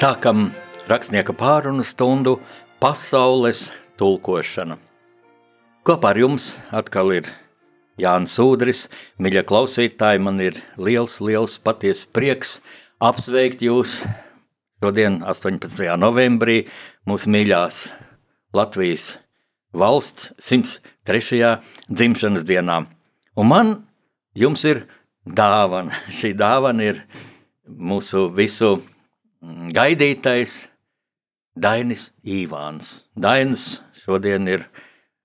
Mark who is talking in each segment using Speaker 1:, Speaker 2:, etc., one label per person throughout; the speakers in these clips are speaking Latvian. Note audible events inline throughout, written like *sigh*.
Speaker 1: Sākam rakstnieka pārunu stundu pasaules tulkošana. Kopā ar jums atkal ir Jānis Udris. Mīļie klausītāji, man ir liels, liels patiesa prieks apsveikt jūs šodien, 18. novembrī, mūsu mīļās Latvijas valsts 103. dzimšanas dienā. Un man jums ir dāvana. Šī dāvana ir mūsu visu gaidītais Dainis Īvāns. Dainis šodien ir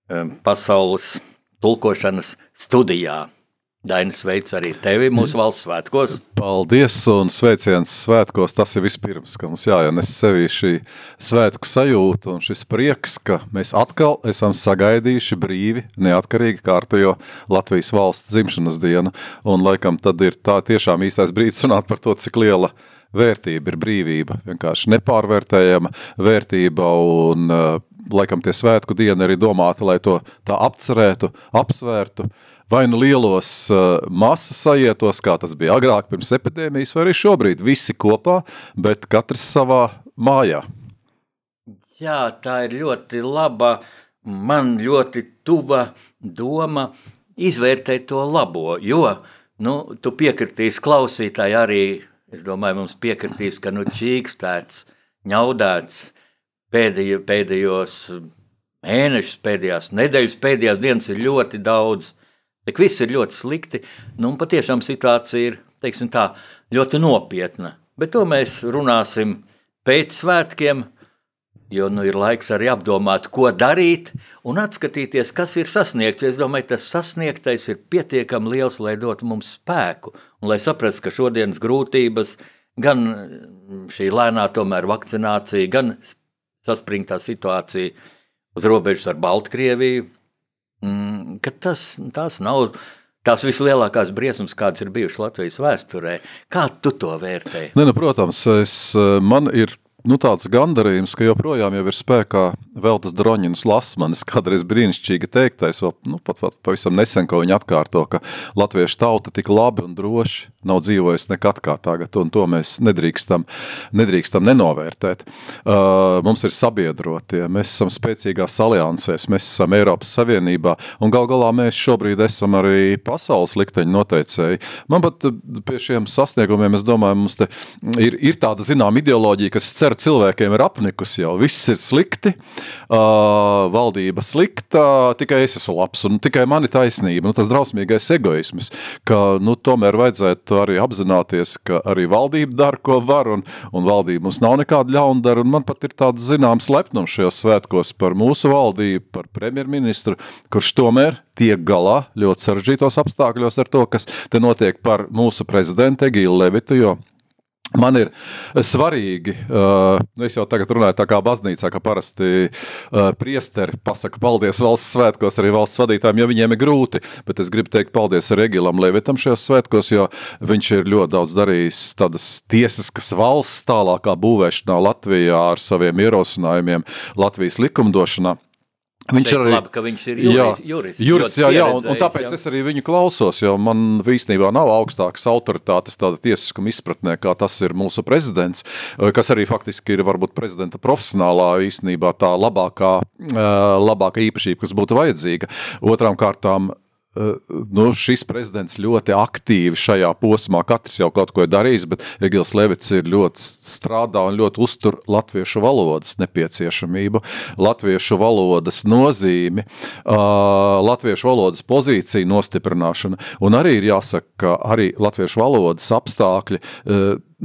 Speaker 1: um, pasaules tulkošanas studijā. Dainis veids arī tevi mūsu valsts svētkos.
Speaker 2: Paldies un sveiciens svētkos. Tas ir vispirms, ka mums jāienes sevi šī svētku sajūta un šis prieks, ka mēs atkal esam sagaidījuši brīvi, neatkarīgi kārtējo Latvijas valsts dzimšanas dienu. Un laikam tad ir tā tiešām īstais brīdis runāt par to, cik liela vērtība ir brīvība. Vienkārši nepārvērtējama vērtība un laikam tie svētku diena arī domāta, lai to tā apcerētu, apsvērtu vai nu lielos uh, masas sajietos, kā tas bija agrāk pirms epidēmijas, vai arī šobrīd visi kopā, bet katrs savā mājā.
Speaker 1: Jā, tā ir ļoti laba, man ļoti tuva doma izvērtēt to labo, jo nu, tu piekritīs klausītāji arī, es domāju, mums piekritīs, ka nu čīkstēts, ņaudēts pēdējo, pēdējos mēnešus, pēdējās nedēļas, pēdējās dienas ir ļoti daudz – Tik viss ir ļoti slikti, nu, un patiešām situācija ir teiksim, tā, ļoti nopietna. Bet to mēs runāsim pēc svētkiem, jo nu, ir laiks arī apdomāt, ko darīt un atskatīties, kas ir sasniegts. Es domāju, tas sasniegtais ir pietiekami liels, lai dotu mums spēku lai saprastu, ka šodienas grūtības, gan šī lēnā tomēr vakcinācija, gan saspringtā situācija uz robežas ar Baltkrieviju, mm, ka tas, tas nav tās vislielākās briesmas, kādas ir bijušas Latvijas vēsturē. Kā tu to vērtē?
Speaker 2: Ne, nu, protams, es, man ir nu, tāds gandarījums, ka joprojām ir spēkā Veltes Droņinas lasmanis, kādreiz brīnišķīgi teiktais, vēl, nu, pat, pat pavisam nesen, ko viņa atkārto, ka latviešu tauta tik labi un droši nav dzīvojusi nekad kā tagad, un to mēs nedrīkstam, nedrīkstam nenovērtēt. Uh, mums ir sabiedrotie, mēs esam spēcīgās aliansēs, mēs esam Eiropas Savienībā, un gal galā mēs šobrīd esam arī pasaules likteņu noteicēji. Man pat pie šiem sasniegumiem, es domāju, mums te ir, ir tāda, zinām, ideoloģija, kas cer ar cilvēkiem ir apnikusi jau. Viss ir slikti, uh, valdība slikta, tikai es esmu labs un tikai man ir taisnība. Nu, tas drausmīgais egoisms, ka nu, tomēr vajadzētu arī apzināties, ka arī valdība dara, ko var, un, un valdība mums nav nekāda ļaundara. Man pat ir tāds zināms lepnums šajos svētkos par mūsu valdību, par premjerministru, kurš tomēr tiek galā ļoti sarežģītos apstākļos ar to, kas te notiek par mūsu prezidentu Egīlu Levitu, jo Man ir svarīgi, uh, es jau tagad runāju tā kā baznīcā, ka parasti uh, priesteri pasaka paldies valsts svētkos arī valsts vadītājiem, jo viņiem ir grūti, bet es gribu teikt paldies Regilam Levitam šajos svētkos, jo viņš ir ļoti daudz darījis tādas tiesiskas valsts tālākā būvēšanā Latvijā ar saviem ierosinājumiem Latvijas likumdošanā.
Speaker 1: Viņš arī labi, ka viņš ir juris,
Speaker 2: jā,
Speaker 1: juris,
Speaker 2: juris jā, jā, un, un tāpēc jā. es arī viņu klausos, jo man īstenībā nav augstākas autoritātes tāda tiesiskuma izpratnē, kā tas ir mūsu prezidents, eh, kas arī faktiski ir varbūt prezidenta profesionālā īstenībā tā labākā, eh, labākā īpašība, kas būtu vajadzīga. Otrām kārtām nu, šis prezidents ļoti aktīvi šajā posmā, katrs jau kaut ko ir darījis, bet Egils Levits ir ļoti strādā un ļoti uztur latviešu valodas nepieciešamību, latviešu valodas nozīmi, latviešu valodas pozīciju nostiprināšana, un arī ir jāsaka, ka arī latviešu valodas apstākļi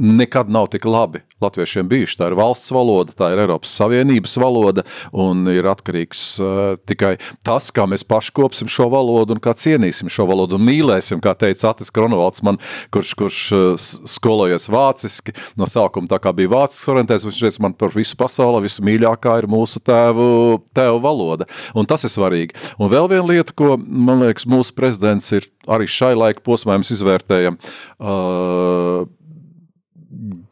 Speaker 2: nekad nav tik labi latviešiem bijuši. Tā ir valsts valoda, tā ir Eiropas Savienības valoda, un ir atkarīgs uh, tikai tas, kā mēs paši kopsim šo valodu un kā cienīsim šo valodu un mīlēsim, kā teica Atis Kronovalds, man, kurš, kurš uh, skolojies vāciski, no sākuma tā kā bija vācisks orientēts, viņš teica, man par visu pasauli visu mīļākā ir mūsu tēvu, tēvu valoda, un tas ir svarīgi. Un vēl viena lieta, ko, man liekas, mūsu prezidents ir arī šai laika posmā mēs izvērtējam, uh,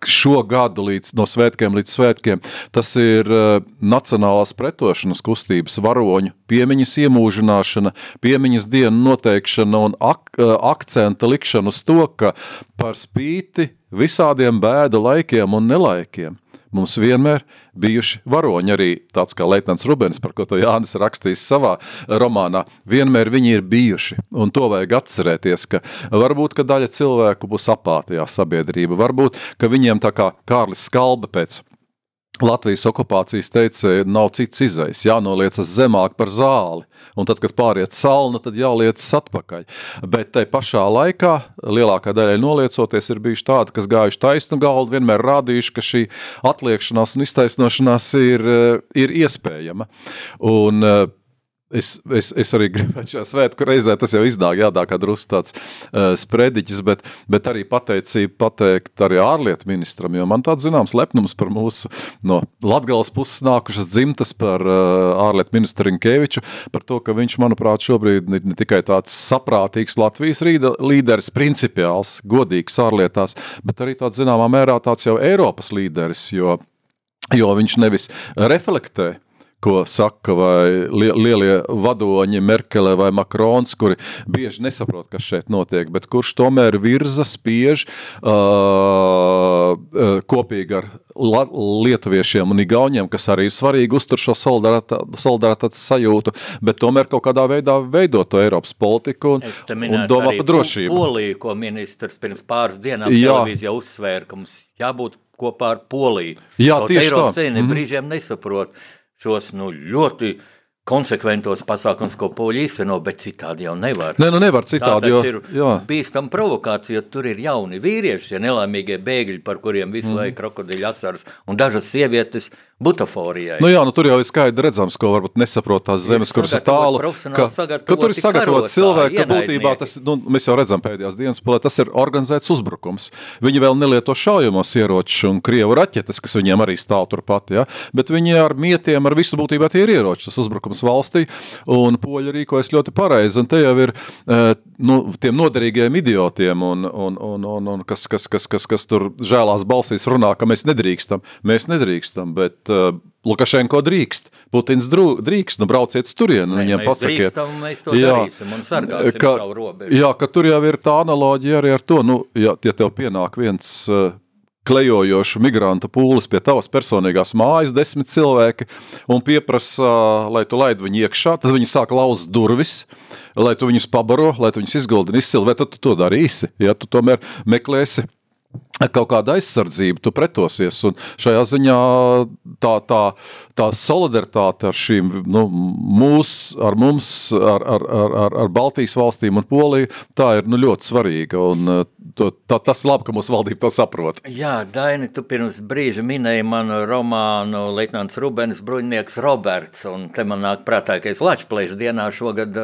Speaker 2: šo gadu līdz, no svētkiem līdz svētkiem, tas ir uh, Nacionālās pretošanas kustības varoņu piemiņas iemūžināšana, piemiņas dienu noteikšana un ak uh, akcenta likšana uz to, ka par spīti visādiem bēdu laikiem un nelaikiem Mums vienmēr bijuši varoņi, arī tāds kā Leitnants Rubens, par ko to Jānis rakstījis savā romānā. Vienmēr viņi ir bijuši, un to vajag atcerēties, ka varbūt, ka daļa cilvēku būs apātijā sabiedrība, varbūt, ka viņiem tā kā Kārlis Skalba pēc Latvijas okupācijas teica, nav cits izais, jānoliecas zemāk par zāli, un tad, kad pāriet salna, tad jāliecas atpakaļ. Bet tai pašā laikā lielākā daļa noliecoties ir bijuši tādi, kas gājuši taisnu galdu, vienmēr rādījuši, ka šī atliekšanās un iztaisnošanās ir, ir iespējama. Un Es, es, es arī *laughs* gribētu šajā svētku reizē, tas jau iznāk, jādā kā drusku tāds uh, sprediķis, bet, bet arī pateicību pateikt arī ārlietu ministram, jo man tāds zināms lepnums par mūsu no Latgales puses nākušas dzimtas par uh, ārlietu ministru Rinkēviču, par to, ka viņš, manuprāt, šobrīd ne, ne tikai tāds saprātīgs Latvijas rīda, līderis, principiāls, godīgs ārlietās, bet arī tāds zināmā mērā tāds jau Eiropas līderis, jo, jo viņš nevis reflektē, ko saka vai lielie vadoņi, Merkele vai Makrons, kuri bieži nesaprot, kas šeit notiek, bet kurš tomēr virza, spiež uh, kopīgi ar lietuviešiem un igauniem, kas arī ir svarīgi uztur šo solidaritātes sajūtu, bet tomēr kaut kādā veidā veido to Eiropas politiku un, un domā par drošību.
Speaker 1: Poliju, ko ministrs pirms pāris dienām televīzijā uzsvēra, ka mums jābūt kopā ar Poliju.
Speaker 2: Jā, Kaut tieši Eiropas
Speaker 1: tā. Mm -hmm. brīžiem nesaprot šos nu, ļoti konsekventos pasākumus, ko poļi īsteno, bet citādi jau nevar.
Speaker 2: Nē, nu nevar citādi, jo,
Speaker 1: ir jā. bīstam provokācija, jo tur ir jauni vīrieši, ja nelaimīgie bēgļi, par kuriem visu mm. laiku krokodiļu asars, un dažas sievietes butaforijai.
Speaker 2: Nu jā, nu tur jau ir skaidri redzams, ko varbūt nesaprot tās zemes, kuras ir tālu, ka, ka tur ir sagatavot cilvēki, ka būtībā tas, nu, mēs jau redzam pēdējās dienas, pulē, tas ir organizēts uzbrukums. Viņi vēl nelieto šaujamos ieročus un krievu raķetes, kas viņiem arī stāv turpat, ja? bet viņi ar mietiem, ar visu būtībā tie ir ieroči, tas uzbrukums valstī, un poļi rīkojas ļoti pareizi, un te jau ir eh, nu, tiem noderīgiem idiotiem, un, un, un, un, un kas, kas, kas, kas, kas tur žēlās balsīs runā, ka mēs nedrīkstam, mēs nedrīkstam, bet uh, Lukašenko drīkst, Putins drīkst, nu brauciet turienu,
Speaker 1: ne,
Speaker 2: viņiem pasakiet.
Speaker 1: Drīkstam, mēs to jā, darīsim un sargāsim
Speaker 2: ka,
Speaker 1: savu robežu.
Speaker 2: Jā, ka tur jau ir tā analoģija arī ar to, nu, ja, ja tev pienāk viens uh, klejojošu migrantu pūlis pie tavas personīgās mājas, desmit cilvēki, un pieprasa, uh, lai tu laid viņu iekšā, tad viņi sāk lauzt durvis, lai tu viņus pabaro, lai tu viņus izguldini izcili, vai tad tu to darīsi, ja tu tomēr meklēsi kaut kāda aizsardzība, tu pretosies. Un šajā ziņā tā, tā, tā solidaritāte ar šīm, nu, mūs, ar mums, ar, ar, ar, ar Baltijas valstīm un Poliju, tā ir nu, ļoti svarīga. Un, to, tā, tas labi, ka mūsu valdība to saprot.
Speaker 1: Jā, Daini, tu pirms brīža minēji manu romānu Leitnants Rubens, bruņinieks Roberts, un te man nāk prātā, ka es Lačplēšu dienā šogad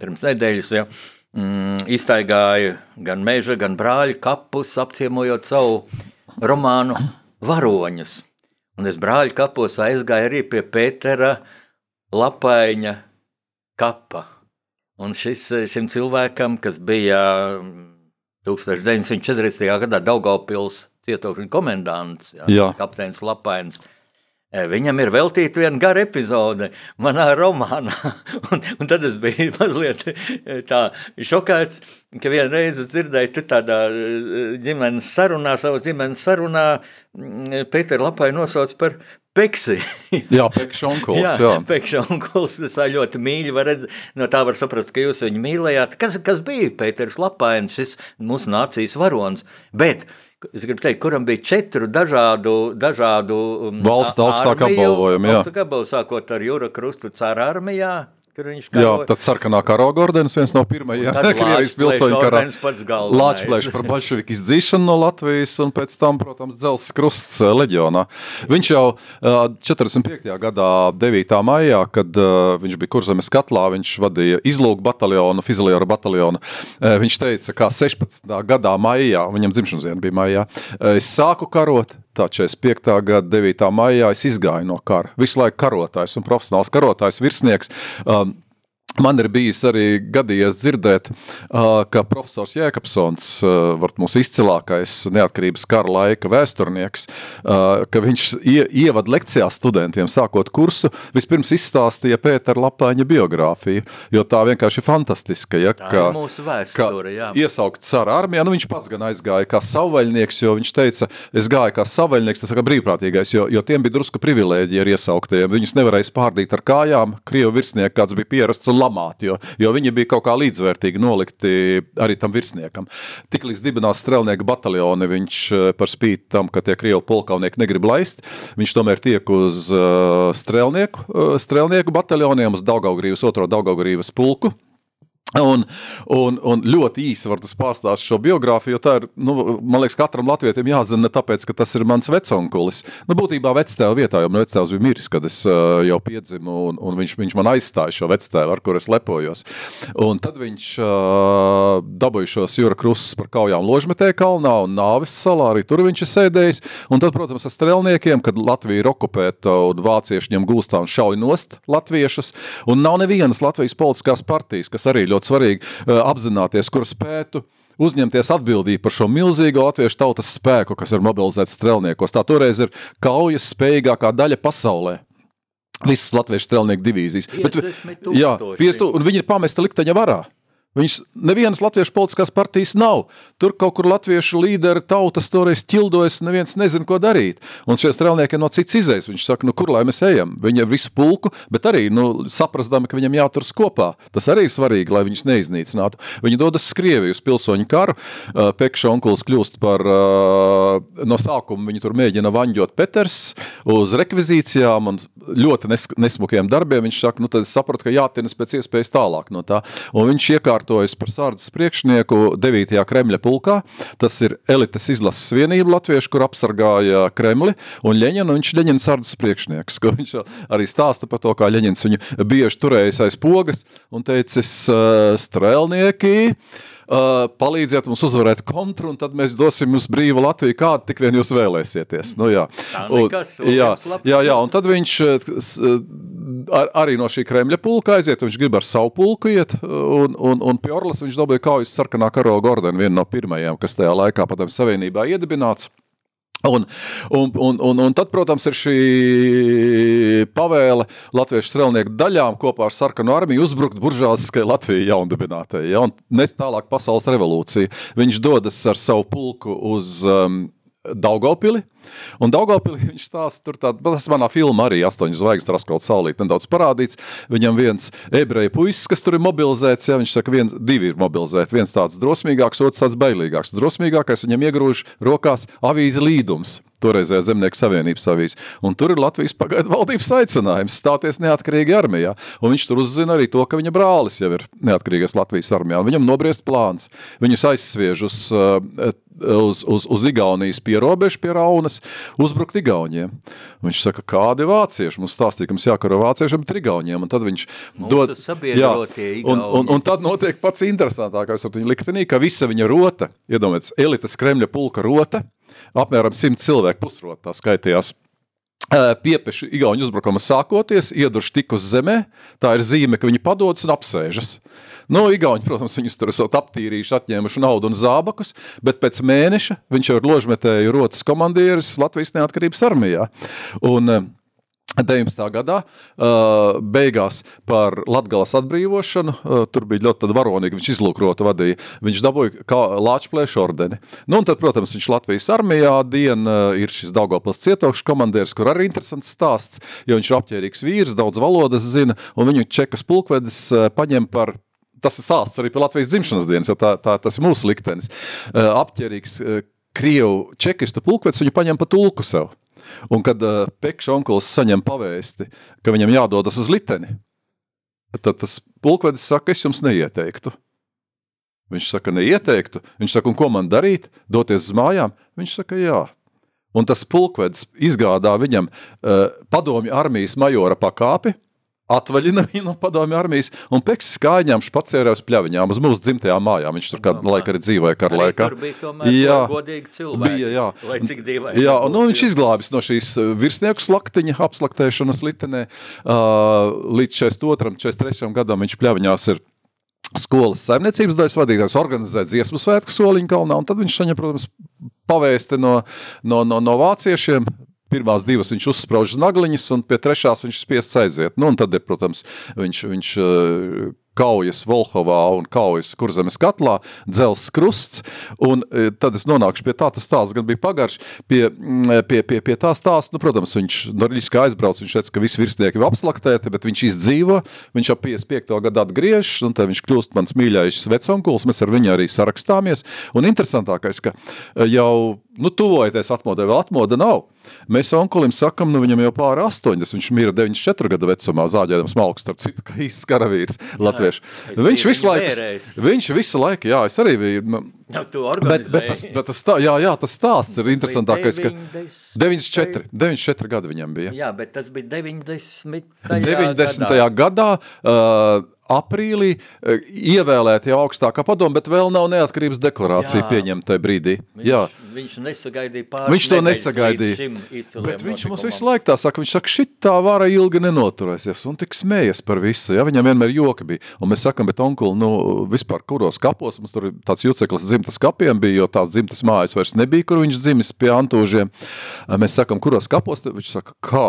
Speaker 1: pirms nedēļas, ja, mm, iztaigāju gan meža, gan brāļu kapus, apciemojot savu romānu varoņus. Un es brāļu kapos aizgāju arī pie Pētera Lapaiņa kapa. Un šis, šim cilvēkam, kas bija 1940. gadā Daugaupils cietokšņa komendants, jā, jā. kapteinis Lapainis, Viņam ir veltīta viena gara epizode manā romānā. *laughs* un, un tad es biju *laughs* mazliet tā šokēts, ka vienreiz dzirdēju, tu tādā ģimenes sarunā, savas ģimenes sarunā, Pēteri Lapai nosauc par Peksi. *laughs*
Speaker 2: jā, pekša onkuls. jā, jā.
Speaker 1: pekša onkuls. Tas ļoti mīļi. Redz, no tā var saprast, ka jūs viņu mīlējāt. Kas, kas bija Pēters Lapains, šis mūsu nācijas varonis? Bet Es gribu teikt, kuram bija četru dažādu, dažādu
Speaker 2: um, valstu augstākā apbalvojuma. Jā,
Speaker 1: sākot ar Jūra Krustu cara armijā,
Speaker 2: Jā, tad sarkanā karoga ordenis viens no pirmajiem *laughs* Krievijas pilsoņu karā. Lāčplēš par baļševiku izdzīšanu no Latvijas un pēc tam, protams, dzelzs krusts eh, leģionā. Viņš jau 45. gadā 9. maijā, kad viņš bija Kurzemes katlā, viņš vadīja izlūgu bataljonu, Fiziliora bataljonu. Viņš teica, kā 16. gadā maijā, viņam dzimšanas diena bija maijā, es sāku karot, 45. gada 9. maijā es izgāju no kara. Visu laiku karotājs un profesionāls karotājs, virsnieks. Um, Man ir bijis arī gadījies dzirdēt, ka profesors Jēkabsons, mūsu izcilākais neatkarības kara laika vēsturnieks, ka viņš ievada lekcijā studentiem, sākot kursu, vispirms izstāstīja Pētera Lapāņa biogrāfiju, jo tā vienkārši ir fantastiska. Ja,
Speaker 1: tā ka, ir mūsu vēsture, jā.
Speaker 2: Iesaukt cara armijā, nu viņš pats gan aizgāja kā savvaļnieks, jo viņš teica, es gāju kā savvaļnieks, tas kā brīvprātīgais, jo, jo tiem bija drusku privilēģija ar iesauktajiem. Viņus nevarēja spārdīt ar kājām, Krievu virsnieku kāds bija pierasts un lamāt, jo, jo viņi bija kaut kā līdzvērtīgi nolikti arī tam virsniekam. Tiklīdz dibinās strelnieku bataljoni, viņš eh, par spīti tam, ka tie krievu polkaunieki negrib laist, viņš tomēr tiek uz uh, strelnieku, uh, strelnieku bataljoniem, uz Daugaugrības otro Daugaugrības pulku. Un, un, un ļoti īsi varu pastāstīt šo biogrāfiju, jo tā ir, nu, man liekas, katram latvietim jāzina ne tāpēc, ka tas ir mans veconkulis. Nu, būtībā vectēva vietā, jo man vectēvs bija miris, kad es uh, jau piedzimu, un, un viņš, viņš man aizstāja šo vectēvu, ar kur es lepojos. Un tad viņš uh, dabūja šos jūra krusts par kaujām Ložmetē kalnā un Nāvis salā, arī tur viņš ir sēdējis. Un tad, protams, ar strelniekiem, kad Latvija ir okupēta un vācieši ņem gūstā un šauj nost latviešus, un nav nevienas Latvijas politiskās partijas, kas arī ļoti ļoti svarīgi uh, apzināties, kur spētu uzņemties atbildību par šo milzīgo latviešu tautas spēku, kas ir mobilizēts strelniekos. Tā toreiz ir kaujas spējīgākā daļa pasaulē. Visas latviešu strelnieku divīzijas. Bet, jā, piestu, un viņi ir pamesti likteņa varā. Viņas nevienas latviešu politiskās partijas nav. Tur kaut kur latviešu līderi tautas toreiz ķildojas, un neviens nezina, ko darīt. Un šie strēlnieki no cits izējas. Viņš saka, nu, kur lai mēs ejam? Viņi ir visu pulku, bet arī nu, saprastami, ka viņam jāturas kopā. Tas arī ir svarīgi, lai viņus neiznīcinātu. Viņi dodas Krieviju uz pilsoņu karu. Pekša onkulis kļūst par no sākuma. Viņi tur mēģina vaņģot Peters uz rekvizīcijām un ļoti nes nesmukiem darbiem. Viņš saka, nu, tad es sapratu, ka jātienas pēc iespējas tālāk no tā. Un viņš iekārt iekārtojas par sārdzes priekšnieku 9. Kremļa pulkā. Tas ir elites izlases vienība latviešu, kur apsargāja Kremli un Ļeņinu. Viņš ir Ļeņina sārdzes priekšnieks, viņš arī stāsta par to, kā Ļeņins viņu bieži turējis aiz pogas un teicis strēlnieki. Uh, palīdziet mums uzvarēt kontru, un tad mēs dosim jums brīvu Latviju, kādu tik vien jūs vēlēsieties. Nu, jā.
Speaker 1: Un, jā,
Speaker 2: jā, jā, un tad viņš ar, arī no šī Kremļa pulka aiziet, viņš grib ar savu pulku iet, un, un, un pie Orlas viņš dabūja kaujas sarkanā karoga ordeni, viena no pirmajiem, kas tajā laikā padomju savienībā iedibināts. Un, un, un, un, un tad, protams, ir šī pavēle latviešu strēlnieku daļām kopā ar sarkanu armiju uzbrukt buržāziskai Latvijai jaundibinātai, ja, un nest tālāk pasaules revolūciju. Viņš dodas ar savu pulku uz um, Daugopili, Un Daugavpilī viņš stāsta, tur tāda, tas manā filmā arī astoņas zvaigznes raskaut saulīt nedaudz parādīts. Viņam viens ebreju puisis, kas tur ir mobilizēts, ja viņš saka, viens, divi ir mobilizēti. Viens tāds drosmīgāks, otrs tāds bailīgāks. Drosmīgākais viņam iegrūž rokās avīzi līdums toreizējā Zemnieku savienības avīzes. Un tur ir Latvijas pagaidu valdības aicinājums stāties neatkarīgi armijā. Un viņš tur uzzina arī to, ka viņa brālis jau ir neatkarīgais Latvijas armijā. Viņam nobriest plāns. Viņus aizsviež uz, uh, uz, uz, uz Igaunijas pierobežu pie Raunas uzbrukt Igauniem. Viņš saka, kādi vācieši mums stāstīja, ka mums jākaro vāciešiem, bet Igauniem. Un tad viņš dod,
Speaker 1: jā,
Speaker 2: un, un, un tad notiek pats interesantākais ar viņu liktenī, ka visa viņa rota, iedomājieties, elites Kremļa pulka rota, apmēram simt cilvēku pusrotā skaitījās piepeši Igaunijas uzbrukuma sākoties, ieduši tik uz zemē, tā ir zīme, ka viņi padodas un apsēžas. Nu, Igauni, protams, viņus tur esot aptīrījuši, atņēmuši naudu un zābakus, bet pēc mēneša viņš jau ir ložmetēju rotas komandieris Latvijas neatkarības armijā. Un, 19. gadā uh, beigās par Latgales atbrīvošanu, uh, tur bija ļoti varonīgi, viņš izlūkrota vadīja, viņš dabūja Lāčplēšu ordeni. Nu, un tad, protams, viņš Latvijas armijā dien uh, ir šis Daugavpils cietokšs komandieris, kur arī interesants stāsts, jo viņš ir apķērīgs vīrs, daudz valodas zina, un viņu čekas pulkvedis paņem par tas ir sāsts arī par Latvijas dzimšanas dienas, jo tā, tā, tas ir mūsu liktenis. Uh, apķērīgs uh, Krievu čekistu pulkvedis viņu paņem pa tulku sev. Un kad uh, Pekša onkulis saņem pavēsti, ka viņam jādodas uz liteni, tad tas pulkvedis saka, es jums neieteiktu. Viņš saka, neieteiktu. Viņš saka, un ko man darīt? Doties uz mājām? Viņš saka, jā. Un tas pulkvedis izgādā viņam uh, padomju armijas majora pakāpi, atvaļina *laughs* viņu no padomju armijas, un Peksis kājām pacēra uz pļaviņām, uz mūsu dzimtajām mājām. Viņš tur kādu laiku arī dzīvoja kara laikā.
Speaker 3: Tur bija tomēr jā, godīgi cilvēki. Bija, jā. Lai cik dīvaini.
Speaker 2: Jā, un nu, viņš izglābis no šīs uh, virsnieku slaktiņa, apslaktēšanas litenē, uh, līdz 42. 43. gadam viņš pļaviņās ir skolas saimniecības daļas vadītājs organizē dziesmu svētku soliņu kalnā, un tad viņš saņem, protams, pavēsti no, no, no, no vāciešiem, pirmās divas viņš uzsprauž nagliņas, un pie trešās viņš spiests aiziet. Nu, un tad ir, protams, viņš, viņš kaujas Volhovā un kaujas Kurzemes katlā, dzels krusts, un e, tad es nonākšu pie tā, tas stāsts gan bija pagarš, pie, mm, pie, pie, pie tā stāsta, nu, protams, viņš Norļiski aizbrauc, viņš teica, ka visi virsnieki ir apslaktēti, bet viņš izdzīvo, viņš ap 55. gadu atgriežas, un tad viņš kļūst mans mīļais veconkuls, mēs ar viņu arī sarakstāmies, un interesantākais, ka jau, nu, tuvojoties atmodē, vēl atmoda nav. Mēs onkulim sakam, nu viņam jau pāri 80, viņš mīra 94 gadu vecumā, zāģēdams malku, starp citu, ka īsts karavīrs latviešu. Nu, viņš visu laiku, viņš visu laiku, jā, es arī biju. Nu,
Speaker 3: no,
Speaker 2: bet, bet, tas, bet tas, tā, jā, jā, tas stāsts ir interesantākais, ka 94, 94 gadi viņam bija.
Speaker 3: Jā, bet tas bija 90.
Speaker 2: 90. gadā. gadā uh, aprīlī eh, ievēlēti jau augstākā padoma, bet vēl nav neatkarības deklarācija pieņemta tajā brīdī.
Speaker 3: Viņš, Jā. viņš nesagaidīja pāris
Speaker 2: Viņš to nesagaidīja. Bet viņš mums visu laiku tā saka, viņš saka, šitā vara ilgi nenoturēsies un tik smējas par visu. Ja? Viņam vienmēr joka bija. Un mēs sakam, bet onkuli, nu, vispār kuros kapos, mums tur tāds juceklis dzimtas kapiem bija, jo tās dzimtas mājas vairs nebija, kur viņš dzimis pie antūžiem. Mēs sakam, kuros kapos, viņš saka, kā?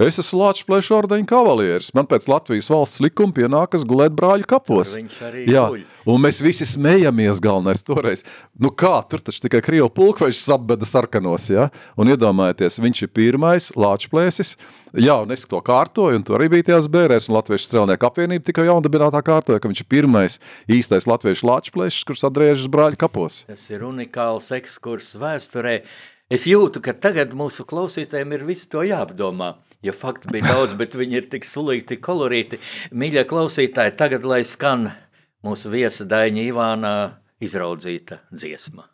Speaker 2: Es esmu Latvijas plēšu ordeņa kavalieris. Man pēc Latvijas valsts likuma pienākas gulēt brāļu kapos. Jā, guļ. un mēs visi smējamies galvenais toreiz. Nu kā, tur taču tikai Krievu pulkvežs apbeda sarkanos, ja? Un iedomājieties, viņš ir pirmais Latvijas plēsis. Jā, un es to kārtoju, un tur arī bija tajās bērēs, un Latviešu strelnieku apvienība tikai jaundabinātā kārtoja, ka viņš ir pirmais īstais latviešu Latvijas plēšs, kurš atgriežas brāļu kapos.
Speaker 3: Tas ir unikāls ekskurs vēsturē. Es jūtu, ka tagad mūsu klausītājiem ir visu to jāapdomā jo fakti bija daudz, bet viņi ir tik sulīti, kolorīti. Mīļie klausītāji, tagad lai skan mūsu viesa Daņa Ivāna izraudzīta dziesma.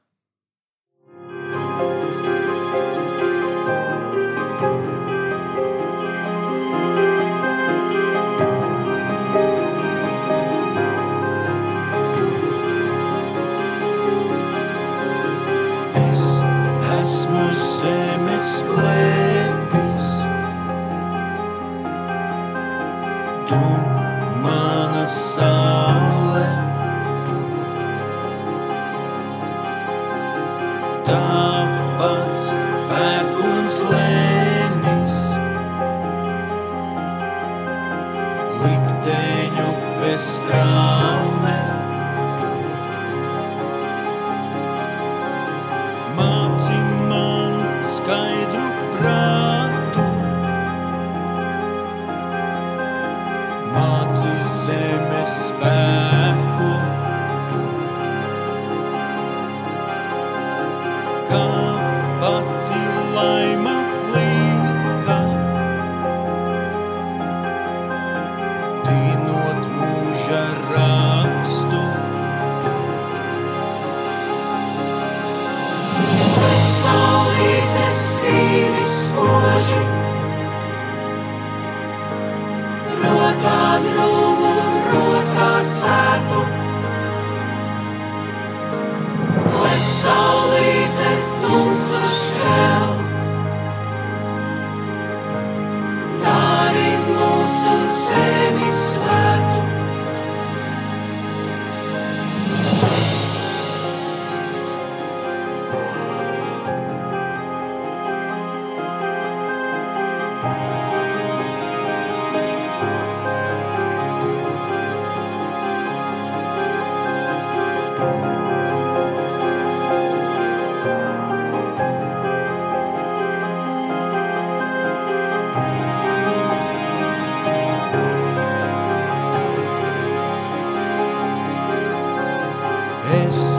Speaker 3: Es esmu zemes klēpis. Tu mana saule. Likteņu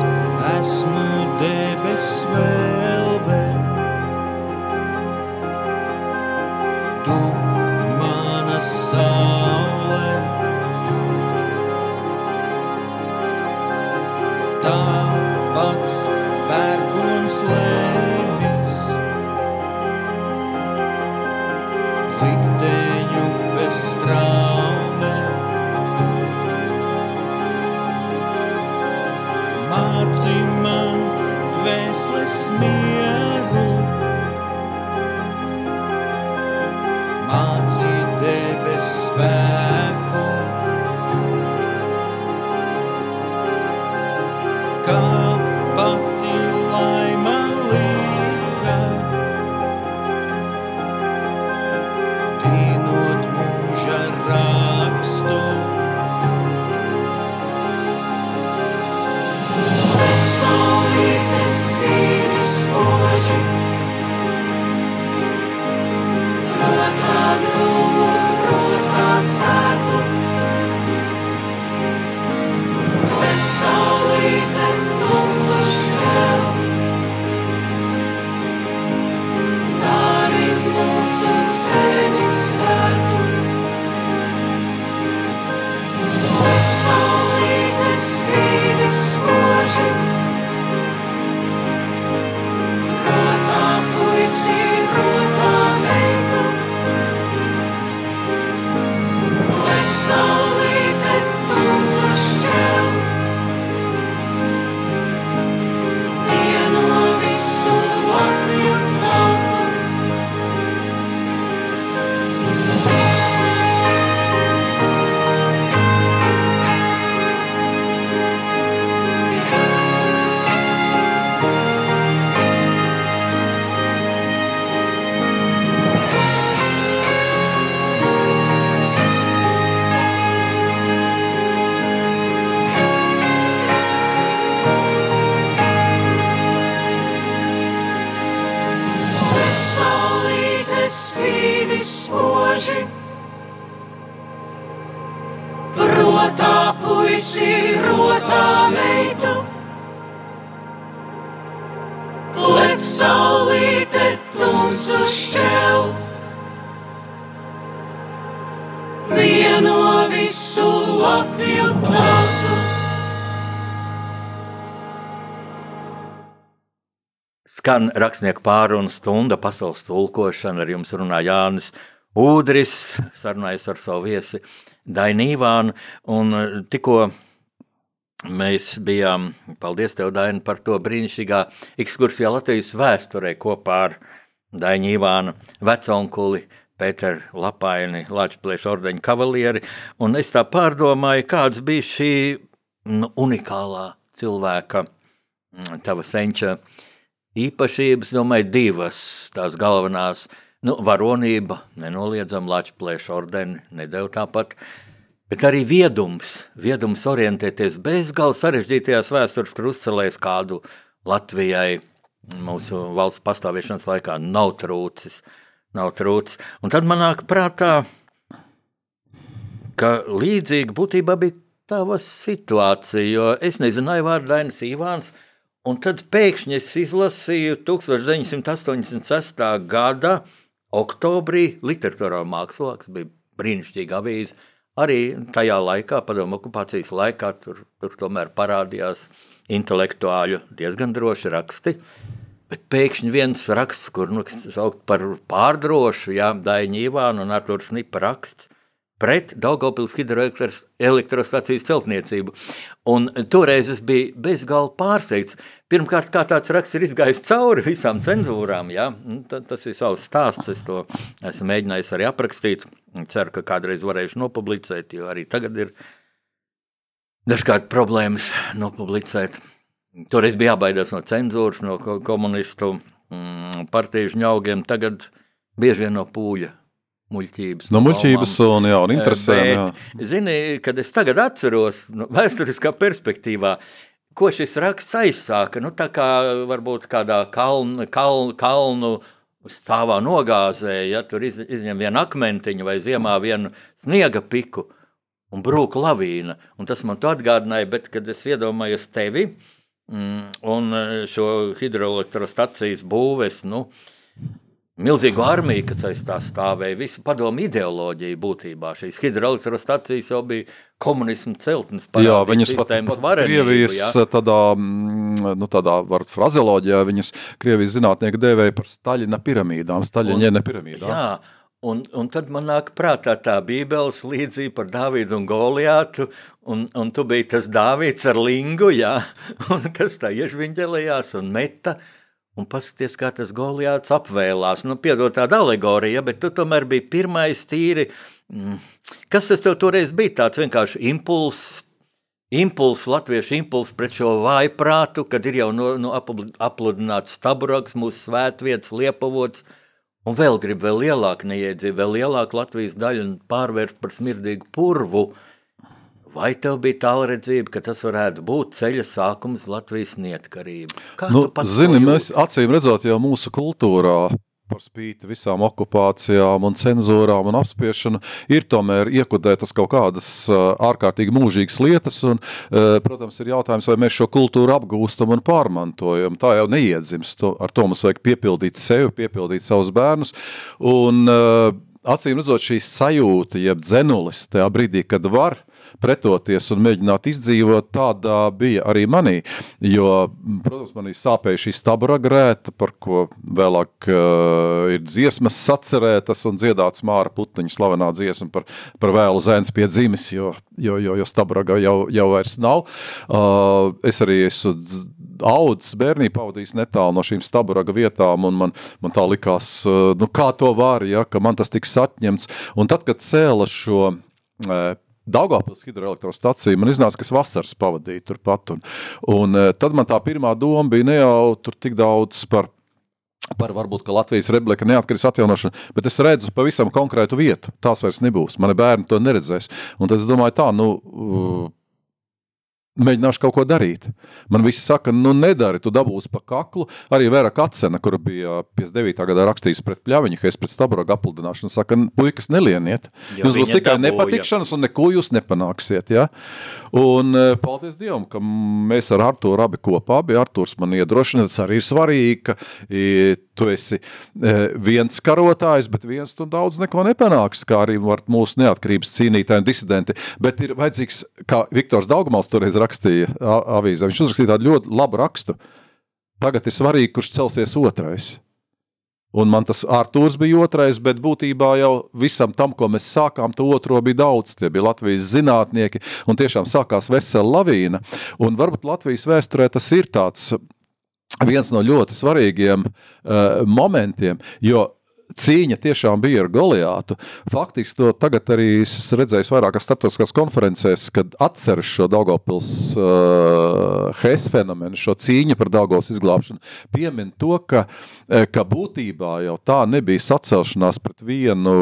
Speaker 1: Skan rakstnieku pārunu stunda pasaules tulkošana. Ar jums runā Jānis Udris, sarunājas ar savu viesi Dainīvānu. Un eh, tikko mēs bijām, paldies tev, Daini, par to brīnišķīgā ekskursijā Latvijas vēsturē kopā ar Dainīvānu veconkuli. Pēteru Lapaini, Latvijas ordeņa kavalieri, un es tā pārdomāju, kāds bija šī nu, unikālā cilvēka, tava senča īpašības, domāju, divas tās galvenās. Nu, varonība, nenoliedzama Latvijas ordeni, nedēļa tāpat, bet arī viedums, viedums orientēties bezgalīgi sarežģītajās vēstures krustcelēs, kādu Latvijai mūsu valsts pastāvēšanas laikā nav trūcis. Nav trūcis. Un tad man nāk prātā, ka līdzīga būtībā bija tava situācija, jo es nezināju vārdu Dainis Ivāns, Un tad pēkšņi es izlasīju 1986. gada oktobrī literatūrā mākslā, kas bija brīnišķīga avīze. Arī tajā laikā, padomu okupācijas laikā, tur, tur tomēr parādījās intelektuāļu diezgan droši raksti. Bet pēkšņi viens raksts, kur nu, sauc par pārdrošu, jā, Daņa Ivāna un Artur Snipa raksts, pret Daugopils hidroelektrostacijas celtniecību. Un toreiz es biju bezgalīgi pārsteigts. Pirmkārt, kā tāds raksts ir izgājis cauri visām cenzūrām, ja? tas ir savs stāsts, es to esmu mēģinājis arī aprakstīt. Ceru, ka kādreiz varēšu nopublicēt, jo arī tagad ir dažkārt problēmas nopublicēt. Toreiz bija jābaidās no cenzūras, no komunistu mm, partiju žņaugiem, tagad bieži vien no pūļa muļķības.
Speaker 2: No muļķības un, jā, un interesēm. Jā.
Speaker 1: Zini, kad es tagad atceros no *laughs* vēsturiskā perspektīvā, ko šis raksts aizsāka, nu tā kā varbūt kādā kalnu, kalnu, kalnu stāvā nogāzē, ja tur iz, izņem vienu akmentiņu vai ziemā vienu sniega piku un brūk lavīna. Un tas man to atgādināja, bet kad es iedomājos tevi mm, un šo hidroelektrostacijas būves, nu, milzīgu armiju, kas aiz tā stāvēja, visu padomu ideoloģiju būtībā. Šīs hidroelektrostacijas jau bija komunismu celtnes.
Speaker 2: Jā, viņas pat, pat Krievijas jā. tādā, nu tādā, var frazeoloģijā, viņas Krievijas zinātnieki dēvēja par Staļina piramīdām, Staļiņiene piramīdām.
Speaker 1: Jā, Un, un tad man nāk prātā tā Bībeles līdzība par Dāvidu un Goliātu, un, un tu biji tas Dāvids ar lingu, jā, *laughs* un kas tā iežviņģelējās un meta, un paskaties, kā tas Goliāts apvēlās. Nu, piedod tāda alegorija, bet tu tomēr biji pirmais tīri. Mm, kas tas tev toreiz bija? Tāds vienkārši impulss, impulss, latviešu impulss pret šo vājprātu, kad ir jau no, no apludināts staburaks, mūsu svētvietas, liepavots, un vēl grib vēl lielāku neiedzību, vēl lielāku Latvijas daļu un pārvērst par smirdīgu purvu. Uh, Vai tev bija tālredzība, ka tas varētu būt ceļa sākums Latvijas neatkarību?
Speaker 2: Kā nu, zini, mēs acīm redzot jau mūsu kultūrā, par spīti visām okupācijām un cenzūrām un apspiešanu, ir tomēr iekudētas kaut kādas ārkārtīgi mūžīgas lietas, un, protams, ir jautājums, vai mēs šo kultūru apgūstam un pārmantojam. Tā jau neiedzimst, ar to mums vajag piepildīt sevi, piepildīt savus bērnus, un acīm redzot šī sajūta, jeb dzenulis tajā brīdī, kad var, pretoties un mēģināt izdzīvot, tāda bija arī manī. Jo, protams, manī sāpēja šī stabra grēta, par ko vēlāk uh, ir dziesmas sacerētas un dziedāts Māra Putniņa slavenā dziesma par, par vēlu zēns pie dzimis, jo, jo, jo, jo stabraga jau, jau vairs nav. Uh, es arī esmu audzis bērnībā pavadījis netālu no šīm staburaga vietām, un man, man tā likās, uh, nu kā to var, ja, ka man tas tiks atņemts. Un tad, kad cēla šo Daugavpils hidroelektrostaciju, man iznāca, ka es vasaras pavadīju turpat, un, un eh, tad man tā pirmā doma bija ne jau tur tik daudz par par varbūt Latvijas republika neatkarības atjaunošanu, bet es redzu pavisam konkrētu vietu. Tās vairs nebūs. Mani bērni to neredzēs. Un tad es domāju, tā, nu, mēģināšu kaut ko darīt. Man visi saka, nu, nedari, tu dabūsi pa kaklu. Arī Vera Kacena, kur bija 59. gadā rakstījusi pret pļaviņu, es pret stabrogu apludināšanu, saka, puikas, nelieniet. Jo jūs būs tikai dabūja. nepatikšanas un neko jūs nepanāksiet. Ja? Un e, paldies Dievam, ka mēs ar Arturu abi kopā bija. Arturs man iedrošina, tas arī ir svarīgi, ka tu esi e, viens karotājs, bet viens tu daudz neko nepanāks, kā arī mūsu neatkarības cīnītāji un disidenti. Bet ir vajadzīgs, kā Viktors Daugmals toreiz rakstīja avīzē, viņš uzrakstīja tādu ļoti labu rakstu. Tagad ir svarīgi, kurš celsies otrais. Un man tas Arthurs bija otrais, bet būtībā jau visam tam, ko mēs sākām, to otro bija daudz. Tie bija Latvijas zinātnieki, un tiešām sākās vesela lavīna. Un varbūt Latvijas vēsturē tas ir tāds viens no ļoti svarīgiem uh, momentiem, jo cīņa tiešām bija ar Goliātu. Faktiski to tagad arī es redzēju vairākās starptautiskās konferencēs, kad atceras šo Daugavpils uh, Hes fenomenu, šo cīņu par Daugavas izglābšanu, piemin to, ka, ka būtībā jau tā nebija sacelšanās pret vienu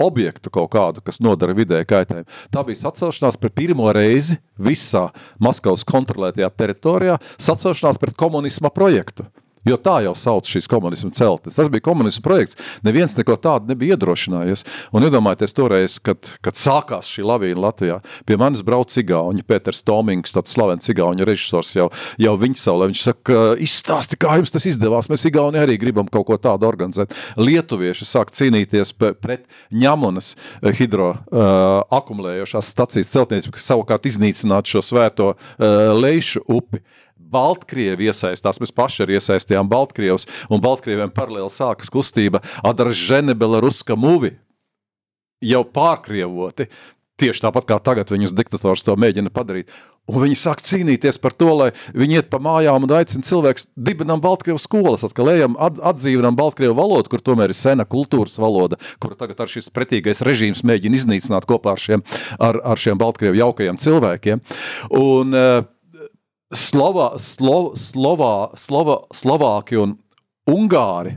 Speaker 2: objektu kaut kādu, kas nodara vidē kaitējumu. Tā bija sacelšanās pret pirmo reizi visā Maskavas kontrolētajā teritorijā, sacelšanās pret komunisma projektu. Jo tā jau sauc šīs komunismu celtnes. Tas bija komunismu projekts. Neviens neko tādu nebija iedrošinājies. Un iedomājieties toreiz, kad, kad sākās šī lavīna Latvijā. Pie manis brauc Igauņa, Pēters Tomings, tāds slavens Igauņa režisors jau, jau viņa saulē. Viņš saka, izstāsti, kā jums tas izdevās. Mēs Igauni arī gribam kaut ko tādu organizēt. Lietuvieši sāk cīnīties pret ņamunas hidro uh, akumulējošās stacijas celtniecību, kas savukārt iznīcinātu šo svēto uh, Leišu upi. Baltkrievi iesaistās, mēs paši arī iesaistījām Baltkrievus, un Baltkrieviem paralēli sākas kustība Adražene Belaruska muvi, jau pārkrievoti, tieši tāpat kā tagad viņus diktators to mēģina padarīt. Un viņi sāk cīnīties par to, lai viņi iet pa mājām un aicina cilvēks dibinām Baltkrievu skolas, atkal ejam at, atdzīvinām Baltkrievu valodu, kur tomēr ir sena kultūras valoda, kuru tagad ar šis pretīgais režīms mēģina iznīcināt kopā ar šiem, ar, ar šiem Baltkrievu jaukajiem cilvēkiem. Un, uh, Slovā, Slo, Slovā, Slovā, Slovāki un Ungāri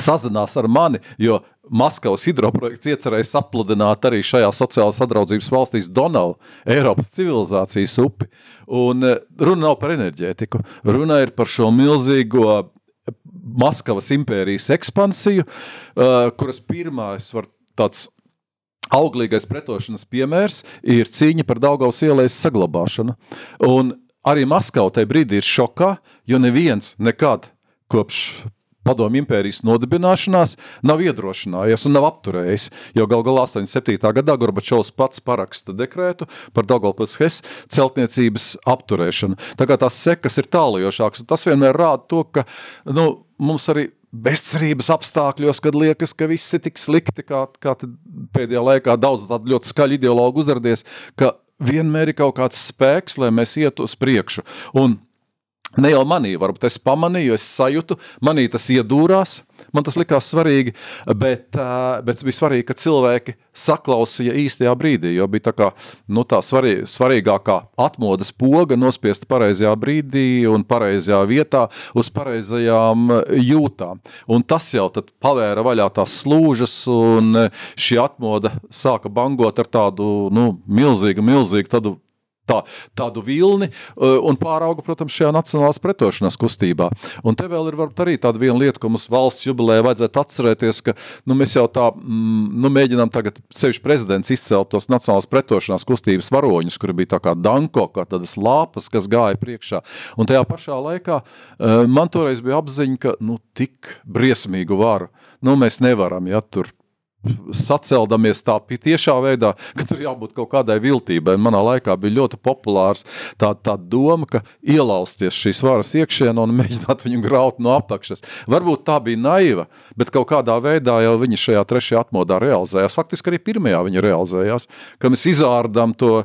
Speaker 2: sazinās ar mani, jo Maskavas hidroprojekts iecerēja sapludināt arī šajā sociālās sadraudzības valstīs Donavu, Eiropas civilizācijas upi. Un eh, runa nav par enerģētiku, runa ir par šo milzīgo Maskavas impērijas ekspansiju, uh, kuras pirmais var tāds auglīgais pretošanas piemērs ir cīņa par Daugavas ielais saglabāšanu. Un arī Maskava tajā brīdī ir šokā, jo neviens nekad kopš Padomju impērijas nodibināšanās nav iedrošinājies un nav apturējis. Jo gal galā 87. gadā Gorbačovs pats paraksta dekrētu par Daugavpils Hes celtniecības apturēšanu. Tā kā tās sekas ir tālajošākas, un tas vienmēr rāda to, ka nu, mums arī bezcerības apstākļos, kad liekas, ka viss ir tik slikti, kā, kā pēdējā laikā daudz tādu ļoti skaļu ideologu uzradies, ka vienmēr ir kaut kāds spēks, lai mēs ietu uz priekšu. Un Ne jau manī, varbūt es pamanīju, es sajūtu, manī tas iedūrās, man tas likās svarīgi, bet, bet bija svarīgi, ka cilvēki saklausīja īstajā brīdī, jo bija tā kā, nu, tā svarī, svarīgākā atmodas poga nospiesta pareizajā brīdī un pareizajā vietā uz pareizajām jūtām. Un tas jau tad pavēra vaļā tās slūžas un šī atmoda sāka bangot ar tādu, nu, milzīgu, milzīgu tādu tā, tādu vilni uh, un pārauga, protams, šajā nacionālās pretošanās kustībā. Un te vēl ir varbūt arī tāda viena lieta, ko mums valsts jubilē vajadzētu atcerēties, ka nu, mēs jau tā mm, nu, mēģinām tagad sevišķi prezidents izcelt tos nacionālās pretošanās kustības varoņus, kuri bija tā kā danko, kā tādas lāpas, kas gāja priekšā. Un tajā pašā laikā uh, man toreiz bija apziņa, ka nu, tik briesmīgu varu nu, mēs nevaram, ja tur saceldamies tā tiešā veidā, *laughs* ka tur jābūt kaut kādai viltībai. Manā laikā bija ļoti populārs tā, tā doma, ka ielausties šīs varas iekšienē un mēģināt viņu graut no apakšas. Varbūt tā bija naiva, bet kaut kādā veidā jau viņi šajā trešajā atmodā realizējās. Faktiski arī pirmajā viņi realizējās, ka mēs izārdām to,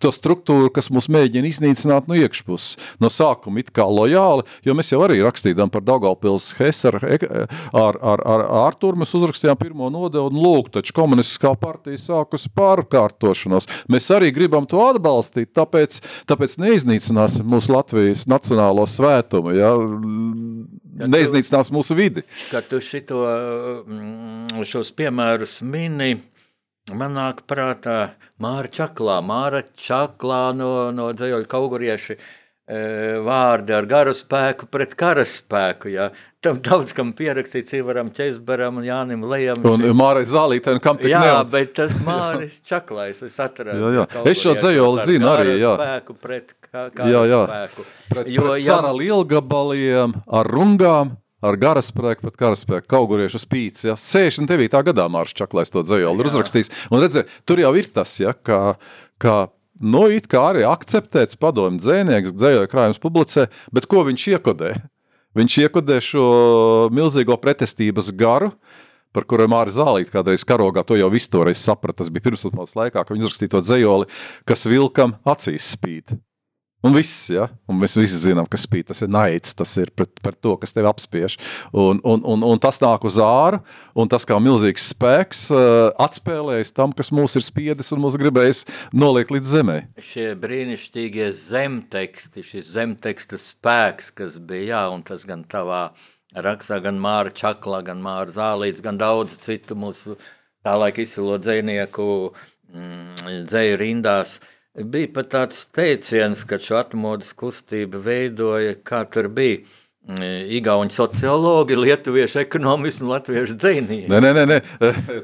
Speaker 2: to struktūru, kas mūs mēģina iznīcināt no iekšpuses. No sākuma it kā lojāli, jo mēs jau arī rakstījām par Daugavpils Hesaru ar, ar, ar Arturu, mēs uzrakstījām pirmo nodevu un lūk, taču komunistiskā partija sākusi pārkārtošanos. Mēs arī gribam to atbalstīt, tāpēc, tāpēc neiznīcināsim mūsu Latvijas nacionālo svētumu, ja? neiznīcinās mūsu vidi.
Speaker 1: Kad tu šito, mm, šos piemērus mini, man nāk prātā Māra Čaklā, Māra Čaklā no, no dzējoļu kaugurieši e, vārdi ar garu spēku pret karaspēku. Ja. Tam daudz kam pierakstīts Ivaram Čeizberam un Jānim Lejam.
Speaker 2: Un Mārai Zālītēm, kam tik
Speaker 1: Jā,
Speaker 2: neat...
Speaker 1: bet tas *laughs* Māris Čaklais, es atradu.
Speaker 2: Jā, jā. Es šo dzejoli
Speaker 1: iekšpus ar
Speaker 2: zinu arī, jā.
Speaker 1: Spēku pret kā,
Speaker 2: Jā, jā.
Speaker 1: spēku.
Speaker 2: Pret,
Speaker 1: Jo,
Speaker 2: pret
Speaker 1: ja-
Speaker 2: cara lielgabaliem, ar rungām, ar garaspēku, pret karaspēku, kauguriešu spīts. Ja? 69. gadā Mārcis Čaklais to dzējoli ir
Speaker 1: Jā.
Speaker 2: uzrakstījis. Un redzē, tur jau ir tas, ja, ka, ka nu, it kā arī akceptēts padomju dzēnieks, dzējoja krājums publicē, bet ko viņš iekodē? Viņš iekodē šo milzīgo pretestības garu, par kuriem Mārcis Zālīts kādreiz karogā to jau visu toreiz saprata. Tas bija pirmslatmāts laikā, kad viņš uzrakstīja to dzējoli, kas vilkam acīs spīd. Un viss, ja? un mēs visi zinām, kas spīd. Tas ir naids, tas ir pret, pret to, kas tevi apspiež. Un, un, un, un tas nāk uz āru, un tas kā milzīgs spēks uh, atspēlējas tam, kas mūs ir spiedis un mūs gribējis noliekt līdz zemē.
Speaker 1: Šie brīnišķīgie zemteksti, šis zemteksta spēks, kas bija, jā, un tas gan tavā rakstā, gan Māra Čaklā, gan Māra Zālīts, gan daudz citu mūsu tā laika izcilo dzēnieku mm, dzēju rindās. Bija pat tāds teiciens, ka šo atmodas kustību veidoja, kā tur bija mm, Igauņu sociologi, lietuviešu ekonomisti un latviešu dzēnieki.
Speaker 2: Nē, nē, nē, nē.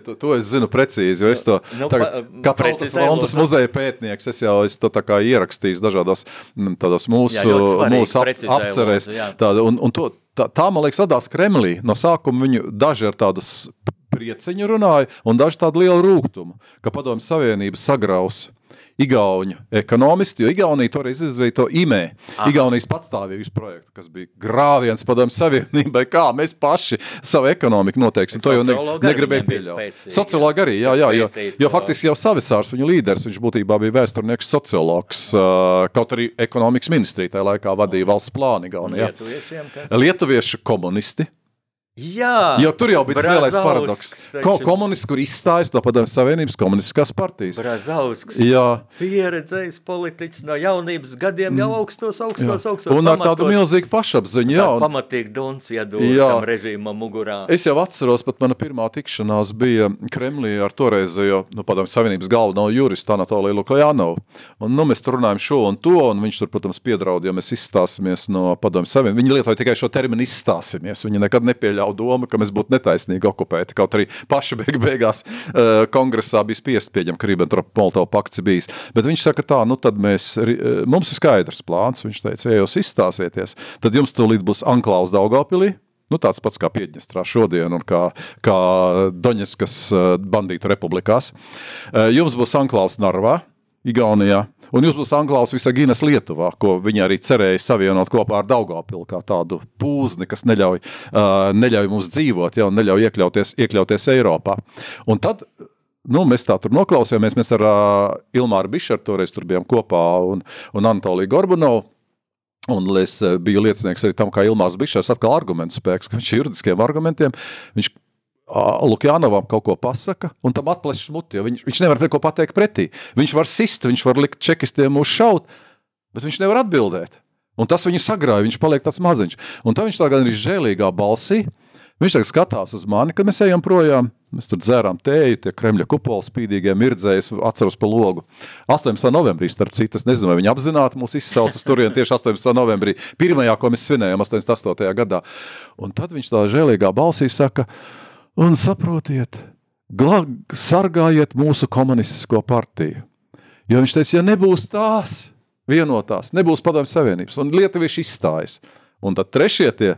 Speaker 2: To, to es zinu precīzi. Jo es to
Speaker 1: Nu,
Speaker 2: tautas
Speaker 1: precizē,
Speaker 2: frontes
Speaker 1: lūdzu.
Speaker 2: muzeja pētnieks, es jau es to tā kā ierakstījis dažādos mm, mūsu,
Speaker 1: Jā,
Speaker 2: mūsu ap, apcerēs. Tāda, un, un to, tā, tā, man liekas, radās Kremlī. No sākuma viņu daži ar tādu s- prieciņu runāja, un daži tādu lielu rūgtumu, ka padomju savienība sagraus. Igauņu ekonomisti, jo Igaunija toreiz izdarīja to IME, Igaunijas patstāvības projektu, kas bija grāviens padomju savienībai, kā mēs paši savu ekonomiku noteiksim. To jau ne, negribēja pieļaut. Sociologi arī, jā, jā, jo, jo faktiski jau Savisārs, viņa līderis, viņš būtībā bija vēsturnieks sociologs, kaut arī ekonomikas ministrija tajā laikā vadīja valsts plānu Igaunijā. Lietuviešu komunisti,
Speaker 1: Jā,
Speaker 2: jo tur jau bija tas lielais paradoks. Ko, komunisti, kur izstājas no padomju savienības komunistiskās partijas.
Speaker 1: Brazausks.
Speaker 2: Jā,
Speaker 1: pieredzējis politiķis no jaunības gadiem, jau augstos, augstos, augstos.
Speaker 2: un ar tādu milzīgu pašapziņu. Jā, un,
Speaker 1: pamatīgi duns iedod
Speaker 2: Jā.
Speaker 1: tam režīmam mugurā.
Speaker 2: Es jau atceros, pat mana pirmā tikšanās bija Kremlī ar toreizējo nu, padomju savienības galveno juristu Anatoliju Lukajānovu. Un, nu, mēs tur runājam šo un to, un viņš tur, protams, piedraud, ja mēs izstāsimies no padomju savienības. Viņi lietoja tikai šo terminu izstāsimies. Viņi nekad nepieļauj domu, ka mēs būtu netaisnīgi okupēti. Kaut arī paši beig beigās uh, kongresā bija spiest pieņemt, ka Ribbentrop-Molotov pakts bijis. Bet viņš saka tā, nu tad mēs, eh, mums ir skaidrs plāns. Viņš teica, ja jūs izstāsieties, tad jums tūlīt būs Anklāls Daugavpilī, Nu, tāds pats kā Piedņestrā šodien, un kā, kā Doņetskas eh, bandītu republikās. Jums būs Anklaus Narvā, Igaunijā, un jums būs Anklaus Visagīnas Lietuvā, ko viņi arī cerēja savienot kopā ar Daugavpilu kā tādu pūzni, kas neļauj, uh, neļauj mums dzīvot, ja, un neļauj iekļauties, iekļauties Eiropā. Un tad Nu, mēs tā tur noklausījāmies. Mēs ar uh, Ilmāru Bišeru toreiz tur bijām kopā un, un Anatoliju Gorbunovu. Un es biju liecinieks arī tam, kā Ilmārs Bišers atkal argumentu spēks, ka viņš juridiskiem argumentiem, viņš Lukjānovam kaut ko pasaka, un tam atplešas muti, jo viņš, viņš nevar neko pateikt pretī. Viņš var sist, viņš var likt čekistiem uz šaut, bet viņš nevar atbildēt. Un tas viņu sagrāja, viņš paliek tāds maziņš. Un tā viņš tā gan arī žēlīgā balsī, viņš tagad skatās uz mani, kad mēs ejam projām, mēs tur dzērām tēju, tie Kremļa kupola spīdīgie mirdzējas, atceros pa logu. 18. novembrī, starp citu, es nezinu, vai viņi apzināti mūs izsauca uz turieni tieši 18. novembrī, pirmajā, ko mēs svinējām 88. gadā. Un tad viņš tā žēlīgā balsī saka, un saprotiet, glā, sargājiet mūsu komunistisko partiju. Jo viņš teica, ja nebūs tās, vienotās, nebūs padomju savienības, un lietuvieši izstājas. Un tad trešie tie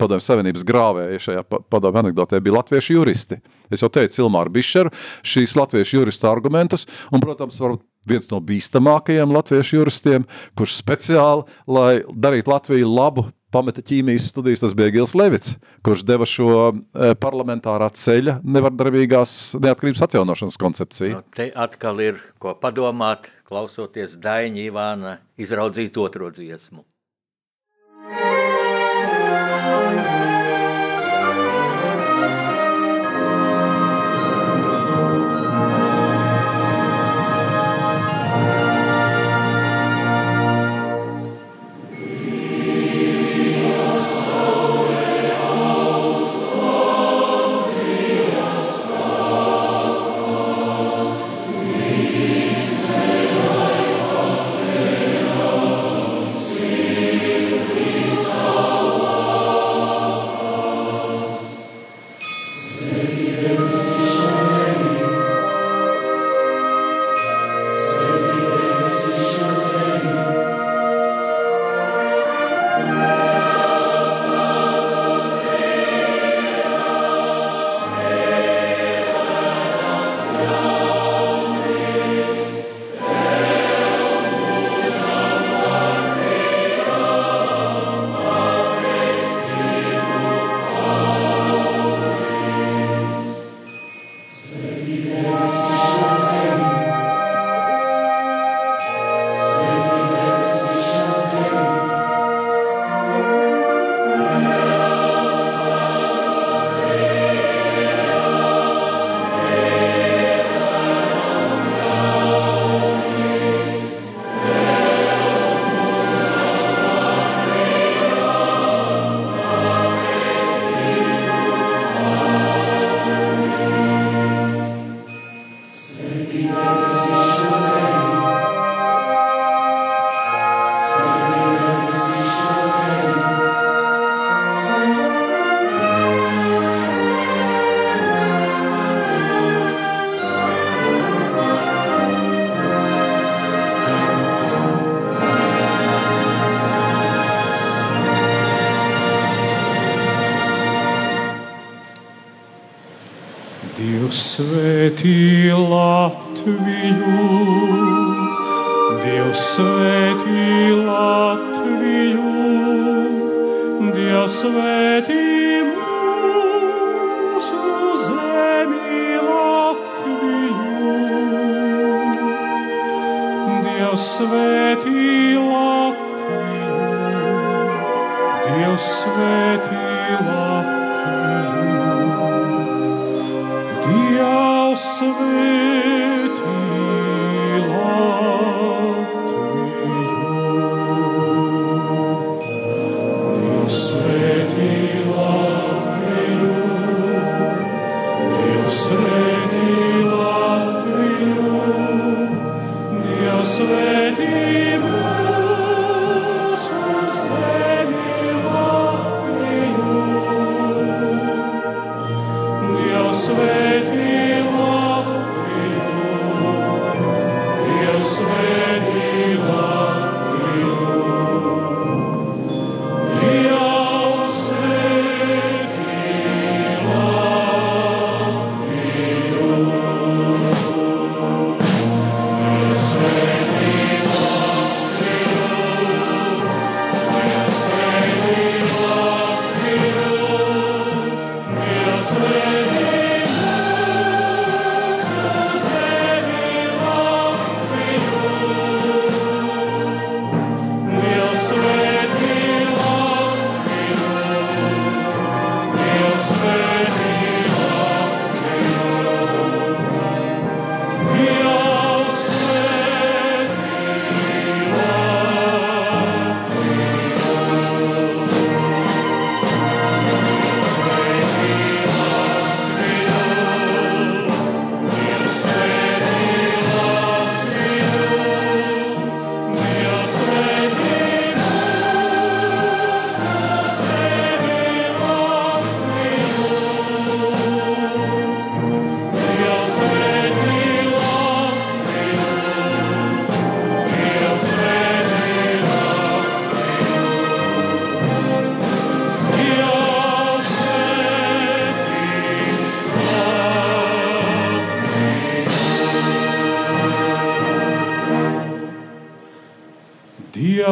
Speaker 2: padomju savienības grāvēji šajā padomju anekdotē bija latviešu juristi. Es jau teicu Ilmāru Bišeru, šīs latviešu juristu argumentus, un, protams, varbūt viens no bīstamākajiem latviešu juristiem, kurš speciāli, lai darītu Latviju labu, pameta ķīmijas studijas, tas bija Gils Levits, kurš deva šo e, parlamentārā ceļa nevardarbīgās neatkarības atjaunošanas koncepciju.
Speaker 1: Nu, te atkal ir ko padomāt, klausoties Daņa Ivāna izraudzīt otro dziesmu.
Speaker 3: Dievs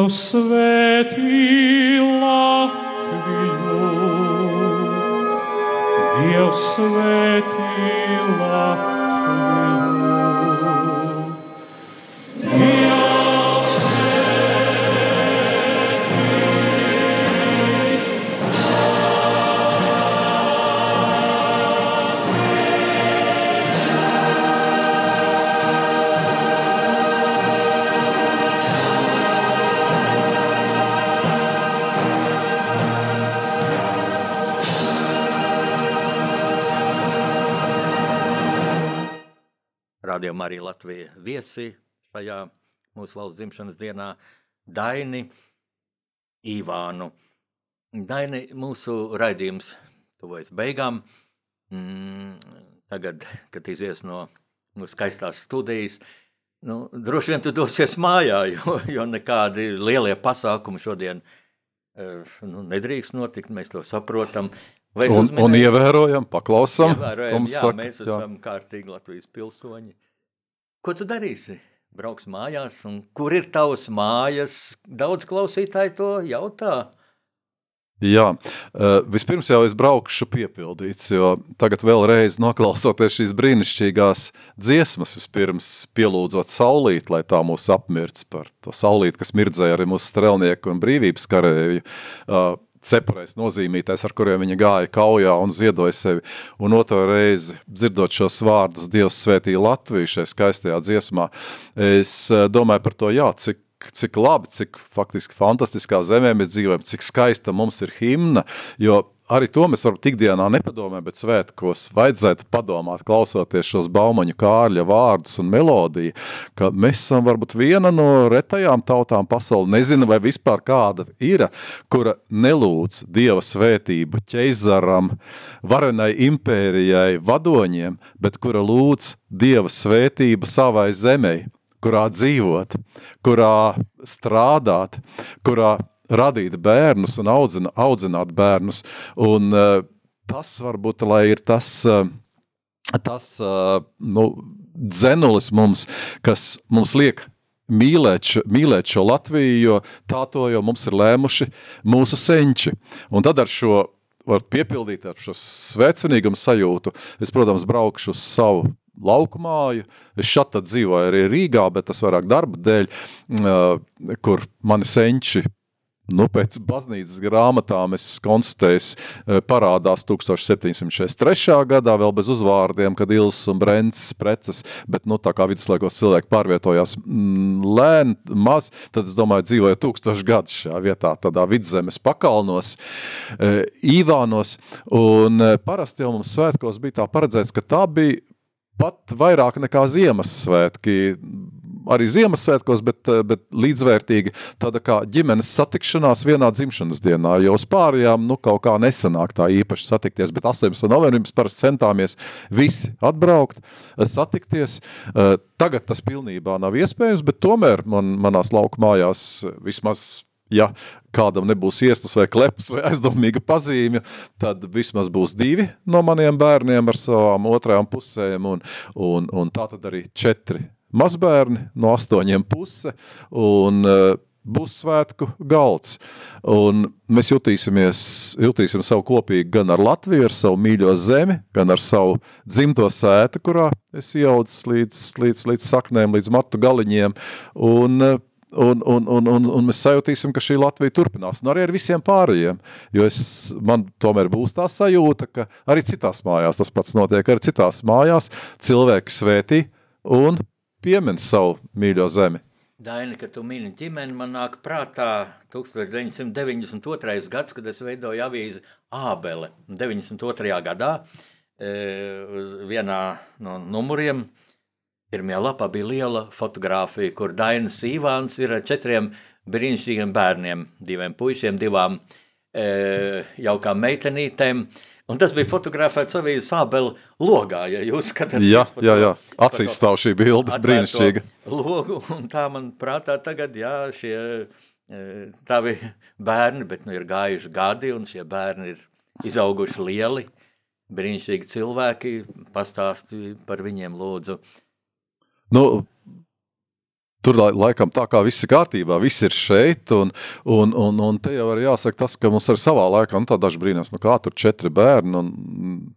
Speaker 3: Dievs
Speaker 1: Radījumā arī Latvija viesi šajā mūsu valsts dzimšanas dienā Daini Ivānu. Daini, mūsu raidījums tuvojas beigām. Mm, tagad, kad izies no mūsu skaistās studijas, nu, droši vien tu dosies mājā, *laughs* jo, jo nekādi lielie pasākumi šodien eh, nu, nedrīkst notikt, mēs to saprotam.
Speaker 2: Un, un
Speaker 1: uzminēju?
Speaker 2: ievērojam, paklausam,
Speaker 1: Ievērojam,
Speaker 2: ko mums
Speaker 1: jā,
Speaker 2: saka.
Speaker 1: mēs
Speaker 2: jā.
Speaker 1: esam kārtīgi Latvijas pilsoņi. Ko tu darīsi? Brauks mājās, un kur ir tavs mājas? Daudz klausītāji to jautā.
Speaker 2: Jā, uh, vispirms jau es braukšu piepildīts, jo tagad vēlreiz noklausoties šīs brīnišķīgās dziesmas, vispirms pielūdzot saulīt, lai tā mūs apmirts par to saulīt, kas mirdzēja arī mūsu strelnieku un brīvības karēju. Cepurēs nozīmītais, ar kuriem viņa gāja kaujā un ziedoja sevi. Un otro reizi, dzirdot šos vārdus, Dievs svētīja Latviju šajā skaistajā dziesmā, es eh, domāju par to, jā, cik cik labi, cik faktiski fantastiskā zemē mēs dzīvojam, cik skaista mums ir himna, jo arī to mēs varam ikdienā nepadomē, bet svētkos vajadzētu padomāt, klausoties šos baumaņu kārļa vārdus un melodiju, ka mēs esam varbūt viena no retajām tautām pasauli, nezinu vai vispār kāda ir, kura nelūdz Dieva svētību ķeizaram, varenai impērijai, vadoņiem, bet kura lūdz Dieva svētību savai zemei, kurā dzīvot, kurā strādāt, kurā radīt bērnus un audzina, audzināt bērnus. Un uh, tas varbūt, ir tas, uh, tas uh, nu, dzenulis mums, kas mums liek mīlēt mīlēt šo Latviju, jo tā to jau mums ir lēmuši mūsu senči. Un tad ar šo var piepildīt ar šo svecinīgumu sajūtu. Es, protams, braukšu uz savu lauku māju. Es šeit dzīvoju arī Rīgā, bet tas vairāk darba dēļ, kur mani senči Nu, pēc baznīcas grāmatām es konstatēju, eh, parādās 1743. gadā, vēl bez uzvārdiem, kad Ilses un Brents preces, bet nu, tā kā viduslaikos cilvēki pārvietojās mm, lēni, maz, tad es domāju, dzīvoju tūkstoši gadus šajā vietā, tādā vidzemes pakalnos, e, Īvānos, un e, parasti jau mums svētkos bija tā paredzēts, ka tā bija pat vairāk nekā Ziemassvētki, arī Ziemassvētkos, bet, eh, bet līdzvērtīgi tāda kā ģimenes satikšanās vienā dzimšanas dienā, jo uz pārējām, nu, kaut kā nesanāk tā īpaši satikties, bet 18. novembrī mēs parasti centāmies visi atbraukt, eh, satikties. Eh, Tagad tas pilnībā nav iespējams, bet tomēr man, manās lauku mājās vismaz ja kādam nebūs iestas vai klepas vai aizdomīga pazīme, tad vismaz būs divi no maniem bērniem ar savām otrajām pusēm, un, un, un tā tad arī četri mazbērni no astoņiem puse, un uh, būs svētku galds. Un mēs jutīsimies, jutīsim savu kopīgi gan ar Latviju, ar savu mīļo zemi, gan ar savu dzimto sētu, kurā es iaudzis līdz, līdz, līdz saknēm, līdz matu galiņiem, un uh, un, un, un, un, un mēs sajutīsim, ka šī Latvija turpinās, un arī ar visiem pārējiem, jo es, man tomēr būs tā sajūta, ka arī citās mājās tas pats notiek, arī citās mājās cilvēki svētī un piemin savu mīļo zemi.
Speaker 1: Daini, kad tu mini ģimeni, man nāk prātā 1992. gads, kad es veidoju avīzi Ābele. 92. gadā e, vienā no numuriem pirmajā lapā bija liela fotografija, kur Dainis Ivāns ir ar četriem brīnišķīgiem bērniem, diviem puišiem, divām e, jaukām meitenītēm. Un tas bija fotografēts avīzes Ābele logā, ja jūs skatāties
Speaker 2: Jā, jā, jā, acīs stāv šī bilde, brīnišķīga.
Speaker 1: Logu, un tā man prātā tagad, jā, šie e, tavi bērni, bet nu ir gājuši gadi, un šie bērni ir izauguši lieli, brīnišķīgi cilvēki, pastāsti par viņiem lūdzu.
Speaker 2: Nu, tur lai- laikam tā kā viss ir kārtībā, viss ir šeit, un, un, un, un te jau arī jāsaka tas, ka mums arī savā laikā, nu tā daži brīnās, nu kā tur četri bērni, un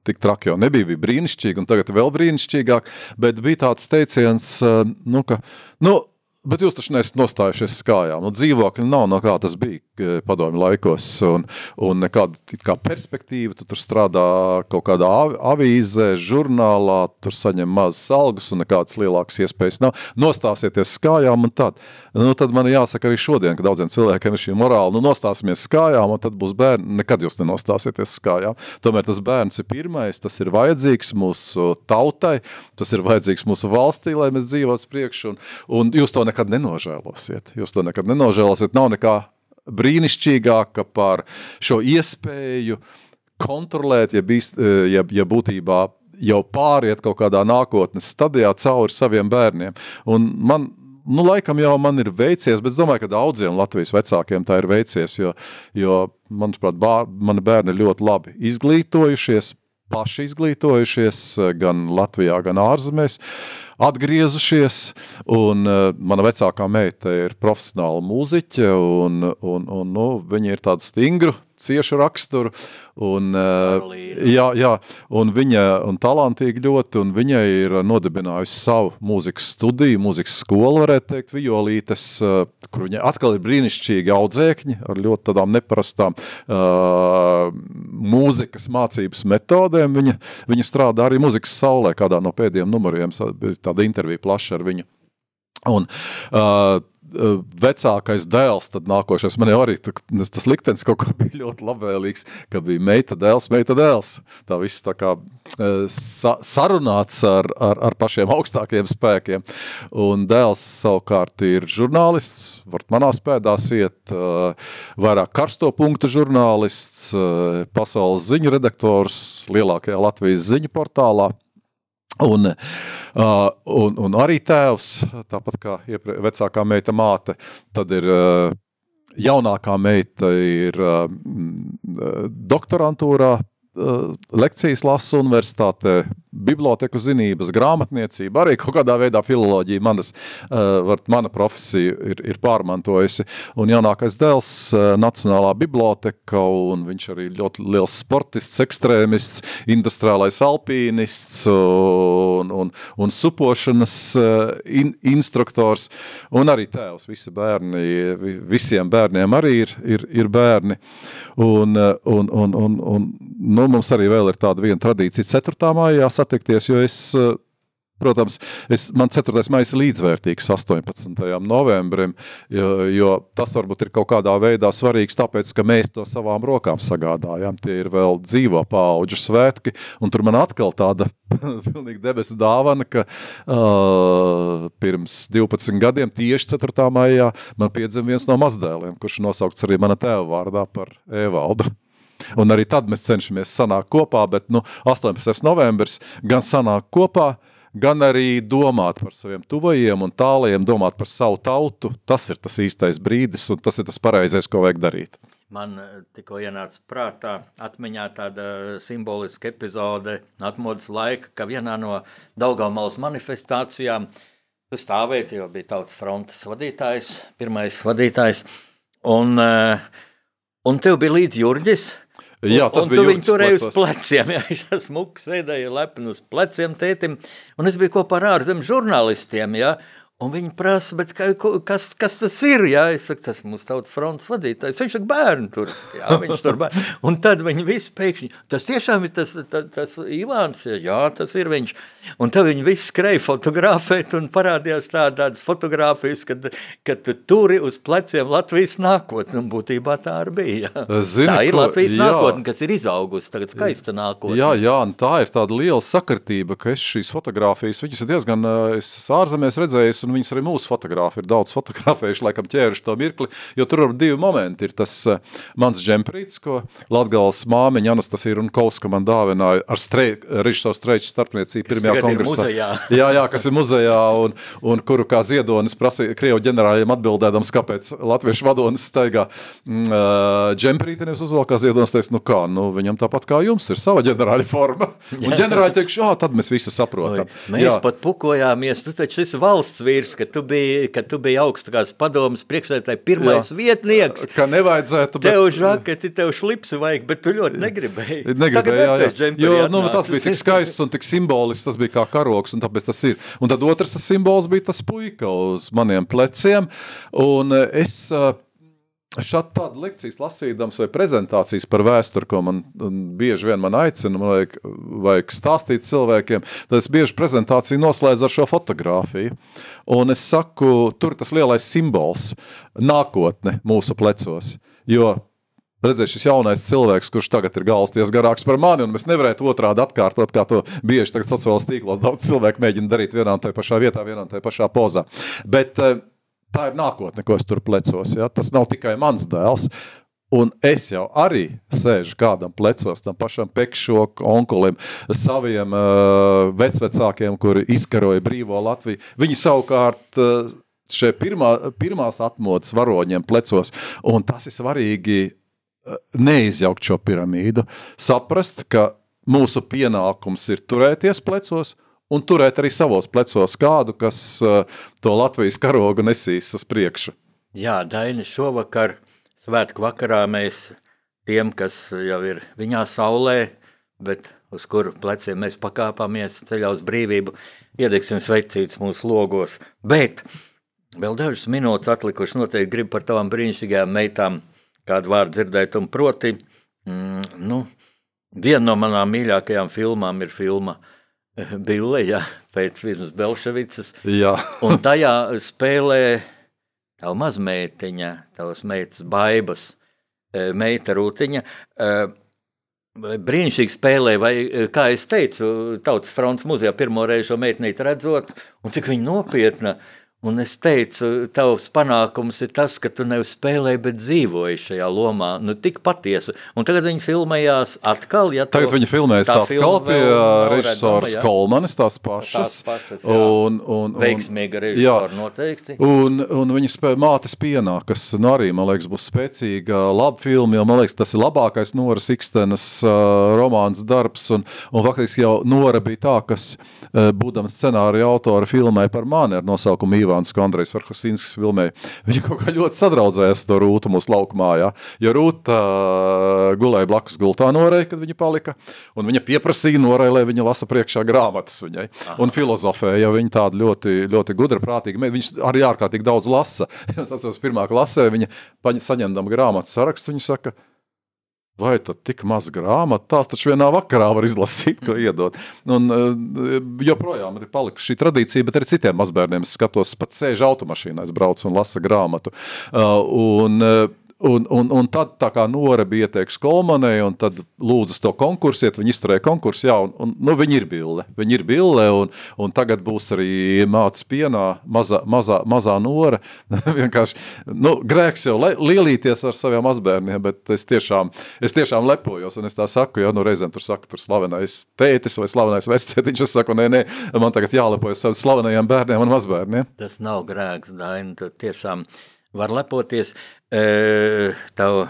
Speaker 2: tik traki jau nebija, bija brīnišķīgi, un tagad vēl brīnišķīgāk, bet bija tāds teiciens, eh, nu, ka, nu, Bet jūs taču neesat nostājušies uz kājām. Nu, dzīvokļi nav no kā tas bija padomju laikos, un, un nekāda kā perspektīva. Tu tur strādā kaut kādā av- avīzē, žurnālā, tur saņem mazas algas un nekādas lielākas iespējas nav. Nostāsieties uz kājām, un tad, nu, tad man jāsaka arī šodien, ka daudziem cilvēkiem ir šī morāla. Nu, nostāsimies uz kājām, un tad būs bērni. Nekad jūs nenostāsieties uz kājām. Tomēr tas bērns ir pirmais, tas ir vajadzīgs mūsu tautai, tas ir vajadzīgs mūsu valstī, lai mēs dzīvotu priekšu, un, un jūs to nekad nenožēlosiet. Jūs to nekad nenožēlosiet. Nav nekā brīnišķīgāka par šo iespēju kontrolēt, ja, bīst, ja, ja būtībā jau pāriet kaut kādā nākotnes stadijā cauri saviem bērniem. Un man, nu, laikam jau man ir veicies, bet es domāju, ka daudziem Latvijas vecākiem tā ir veicies, jo, jo manuprāt, bā, mani bērni ir ļoti labi izglītojušies, paši izglītojušies gan Latvijā, gan ārzemēs, atgriezušies, un uh, mana vecākā meita ir profesionāla mūziķe, un, un, un nu, viņa ir tāda stingra, ciešu raksturu, un,
Speaker 1: Karolīna.
Speaker 2: jā, jā, un viņa un talantīgi ļoti, un viņa ir nodibinājusi savu mūzikas studiju, mūzikas skolu, varētu teikt, violītes, uh, kur viņa atkal ir brīnišķīgi audzēkņi ar ļoti tādām neparastām uh, mūzikas mācības metodēm. Viņa, viņa strādā arī mūzikas saulē, kādā no pēdējiem numuriem, bija tāda intervija plaša ar viņu. Un, uh, vecākais dēls, tad nākošais, man jau arī tas liktenis kaut kā *laughs* bija ļoti labvēlīgs, ka bija meita dēls, meita dēls. Tā viss tā kā uh, sa sarunāts ar, ar, ar pašiem augstākiem spēkiem. Un dēls savukārt ir žurnālists, var manās pēdās iet, uh, vairāk karsto punktu žurnālists, pasaules ziņu redaktors lielākajā Latvijas ziņu portālā. Un, un, un arī tēvs, tāpat kā iepre, vecākā meita māte, tad ir jaunākā meita ir doktorantūrā, lekcijas lasa universitātē, biblioteku zinības, grāmatniecība, arī kaut kādā veidā filoloģija manas, uh, var, mana profesija ir, ir pārmantojusi. Un jaunākais dēls uh, Nacionālā biblioteka, un viņš arī ļoti liels sportists, ekstrēmists, industriālais alpīnists un, un, un supošanas in, instruktors, un arī tēvs, visi bērni, vi- visiem bērniem arī ir, ir, ir bērni. Un, un, un, un, un nu, mums arī vēl ir tāda viena tradīcija 4. maijā satikties, jo es, uh, protams, es, man 4. maijs ir līdzvērtīgs 18. novembrim, jo, jo tas varbūt ir kaut kādā veidā svarīgs tāpēc, ka mēs to savām rokām sagādājam. Tie ir vēl dzīvo paauģu svētki, un tur man atkal tāda *laughs* pilnīgi debesu dāvana, ka uh, pirms 12 gadiem tieši 4. maijā man piedzima viens no mazdēliem, kurš nosaukts arī mana tēva vārdā par Evaldu. Un arī tad mēs cenšamies sanākt kopā, bet nu, 18. novembris gan sanāk kopā, gan arī domāt par saviem tuvajiem un tālajiem, domāt par savu tautu. Tas ir tas īstais brīdis un tas ir tas pareizais, ko vajag darīt.
Speaker 1: Man eh, tikko ienāca prātā atmiņā tāda simboliska epizode atmodas laika, ka vienā no Daugavmalas manifestācijām tu stāvēji, jo bija tautas frontes vadītājs, pirmais vadītājs, un, eh, un tev bija līdz Jurģis,
Speaker 2: Jā, tas
Speaker 1: un
Speaker 2: bija
Speaker 1: tu viņu turēji uz pleciem. *laughs* Jā, viņš smuki sēdēja lepni uz pleciem tētim. Un es biju kopā ar ārzemju žurnālistiem. Jā. Un viņi prasa, ka, kas, kas tas ir? Jā, es saku, tas ir mūsu tautas fronts vadītājs. Viņš saka, bērni tur. Jā, viņš tur bērni. Un tad viņi visi pēkšņi, tas tiešām ir tas, tas, tas Ivāns. Jā, tas ir viņš. Un tad viņi visi skrēja fotografēt un parādījās tā, tādas fotogrāfijas, kad, kad tu turi uz pleciem Latvijas nākotni. Un būtībā tā arī bija. Jā.
Speaker 2: Zini,
Speaker 1: tā ir
Speaker 2: ko-
Speaker 1: Latvijas
Speaker 2: jā.
Speaker 1: nākotne, kas ir izaugusi, tagad skaista nākotne.
Speaker 2: Jā, jā, un tā ir tāda liela sakritība, ka es šīs fotogrāfijas, viņas ir diezgan, es ārzemēs redzējis, un viņas arī mūsu fotografi ir daudz fotografējuši, laikam ķēruši to mirkli, jo tur ir divi momenti. Ir tas eh, mans džemprīts, ko Latgales māmiņa Anastasija Runkovska man dāvināja ar strei- režisors Streiča starpniecību pirmajā kongresā. Jā, jā, kas ir muzejā, un, un kuru kā ziedonis prasīja Krievu ģenerāļiem atbildēdams, kāpēc latviešu vadonis staigā mm, uh, džemprītenies uzvalk kā ziedonis, teiks, nu kā, nu viņam tāpat kā jums ir sava ģenerāļa forma. *laughs* Un ģenerāļi teikšu, jā, tad mēs visi saprotam.
Speaker 1: Mēs
Speaker 2: jā.
Speaker 1: pat pukojāmies, tu taču esi valsts vīrs. Vīrs, ka tu biji, ka tu biji augstākās padomas priekšsēdētāji pirmais Jā. vietnieks.
Speaker 2: Ka nevajadzētu,
Speaker 1: bet... Tev žaketi, tev šlipsi vajag, bet tu ļoti negribēji.
Speaker 2: Negribēji, jā, jā. Jo, nu, tas bija tik skaists un tik simbolisks, tas bija kā karoks, un tāpēc tas ir. Un tad otrs tas simbols bija tas puika uz maniem pleciem, un es... Šādi tādu lekcijas lasīdams vai prezentācijas par vēsturi, ko man bieži vien man aicina, man vajag, vajag stāstīt cilvēkiem, tad es bieži prezentāciju noslēdzu ar šo fotografiju. Un es saku, tur tas lielais simbols – nākotne mūsu plecos. Jo Redziet, šis jaunais cilvēks, kurš tagad ir galsties garāks par mani, un mēs nevarētu otrādi atkārtot, kā to bieži tagad sociālajos tīklos daudz cilvēku mēģina darīt vienā un tajā pašā vietā, vienā un tajā pašā pozā. Bet uh, tā ir nākotne, ko es tur plecos. Ja? Tas nav tikai mans dēls. Un es jau arī sēžu kādam plecos, tam pašam pekšoku onkulim, saviem uh, vecvecākiem, kuri izkaroja brīvo Latviju. Viņi savukārt uh, šie pirmā, pirmās atmodas varoņiem plecos, un tas ir svarīgi uh, neizjaukt šo piramīdu, saprast, ka mūsu pienākums ir turēties plecos, un turēt arī savos plecos kādu, kas uh, to Latvijas karogu nesīs uz priekšu.
Speaker 1: Jā, Daini, šovakar svētku vakarā mēs tiem, kas jau ir viņā saulē, bet uz kuru pleciem mēs pakāpāmies ceļā uz brīvību, iedegsim sveicīts mūsu logos. Bet vēl dažas minūtes atlikušas noteikti gribu par tavām brīnišķīgajām meitām kādu vārdu dzirdēt, un proti, mm, nu, viena no manām mīļākajām filmām ir filma *laughs* Bille, ja, pēc Vīsmas Belševicas.
Speaker 2: Jā. *laughs*
Speaker 1: un tajā spēlē tava mazmeitiņa, tavas meitas baibas, e, meita Rūtiņa. E, brīnišķīgi spēlē, vai, e, kā es teicu, Tautas fronts muzejā pirmo reizi šo meitnīti redzot, un cik viņa nopietna, uh, Un es teicu, tavs panākums ir tas, ka tu nevis spēlēji, bet dzīvoji šajā lomā. Nu, tik patiesa. Un tagad viņi filmējās atkal. Ja
Speaker 2: tagad viņi filmējas atkal pie režisors ja? Kolmanis, tās pašas.
Speaker 1: Tās pašas jā. un, un, un, Veiksmīga režisora noteikti.
Speaker 2: Un, un viņi spēja Mātes pienā, kas nu, arī, man liekas, būs spēcīga, laba filma, jo, man liekas, tas ir labākais Noras Ikstenas uh, romāns darbs. Un, un faktiski jau Nora bija tā, kas, uh, būdama scenārija autora, filmēja par mani ar nosaukumu Ivāns, ko Andrejs Verhostinskis filmēja. Viņa kaut kā ļoti sadraudzējās to Rūtu mūsu laukumā, jā. jo Rūta uh, gulēja blakus gultā norei, kad viņa palika, un viņa pieprasīja norei, lai viņa lasa priekšā grāmatas viņai, Aha. un filozofēja, viņa tāda ļoti, ļoti gudra, prātīga, viņš arī ārkārtīgi daudz lasa. *laughs* Es atceros, pirmā klasē viņa saņemdama grāmatu sarakstu, viņa saka, Vai tad tik maz grāmatu? Tās taču vienā vakarā var izlasīt, ko iedot. Un, eh, joprojām ir palikusi šī tradīcija, bet arī citiem mazbērniem es skatos, pat sēž automašīnā, es braucu un lasu grāmatu. Uh, un, uh, Un, un, un tad tā kā Nora bija ieteikusi Kolmanai, un tad lūdzu to konkursu, iet, viņi izturēja konkursu, jā, un, un nu, viņi ir bille, viņi ir bille, un, un tagad būs arī mācis pienā, mazā, mazā, mazā Nora, *laughs* vienkārši, nu, grēks jau le, lielīties ar saviem mazbērniem, bet es tiešām, es tiešām lepojos, un es tā saku, jo, nu, reizēm tur saka, tur slavenais tētis vai slavenais vectētiņš, es saku, nē, nē, man tagad jālepojas saviem slavenajiem bērniem un mazbērniem.
Speaker 1: Tas nav grēks, Daini, tad tiešām var lepoties. Tava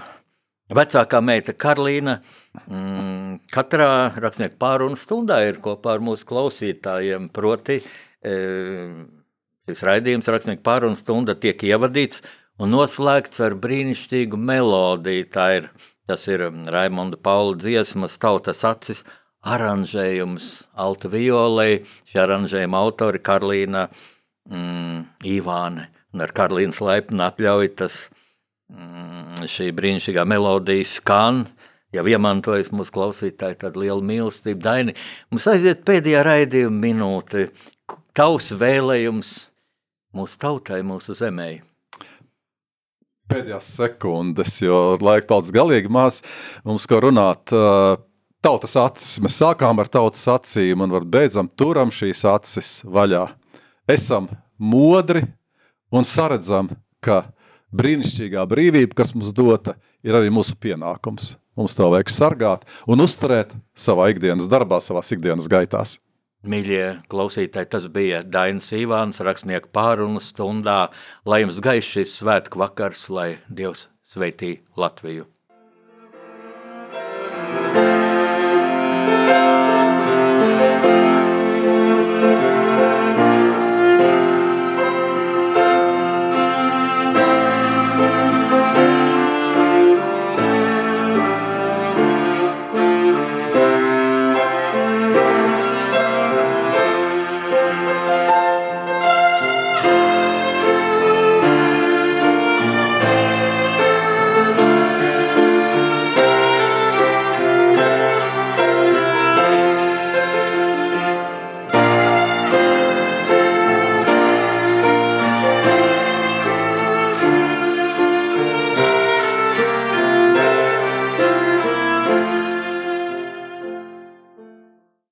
Speaker 1: vecākā meita Karolīna mm, katrā rakstnieku pārunu stundā ir kopā ar mūsu klausītājiem. Proti, šis raidījums rakstnieku pārunu stunda tiek ievadīts un noslēgts ar brīnišķīgu melodiju. Tā ir, tas ir Raimonda Paula dziesmas tautas acis aranžējums alta violei. Šī aranžējuma autori Karolīna mm, Ivāne un ar Karolīnas laipnu atļauju tas mm, šī brīnišķīgā melodija skan. Jau iemantojas mūsu klausītāji tādu lielu mīlestību. Daini, mums aiziet pēdējā raidījuma minūte. Tavs vēlējums mūsu tautai, mūsu zemē.
Speaker 2: Pēdējās sekundes, jo laika palicis galīgi maz. Mums ko runāt. Tautas acis. Mēs sākām ar tautas acīm un beidzam turam šīs acis vaļā. Esam modri, un saredzam, ka brīnišķīgā brīvība, kas mums dota, ir arī mūsu pienākums. Mums to vajag sargāt un uzturēt savā ikdienas darbā, savā ikdienas gaitās.
Speaker 1: Mīļie klausītāji, tas bija Dainis Ivāns, rakstnieku pārunu stundā. Lai jums gaišs šis svētku vakars, lai Dievs sveitī Latviju!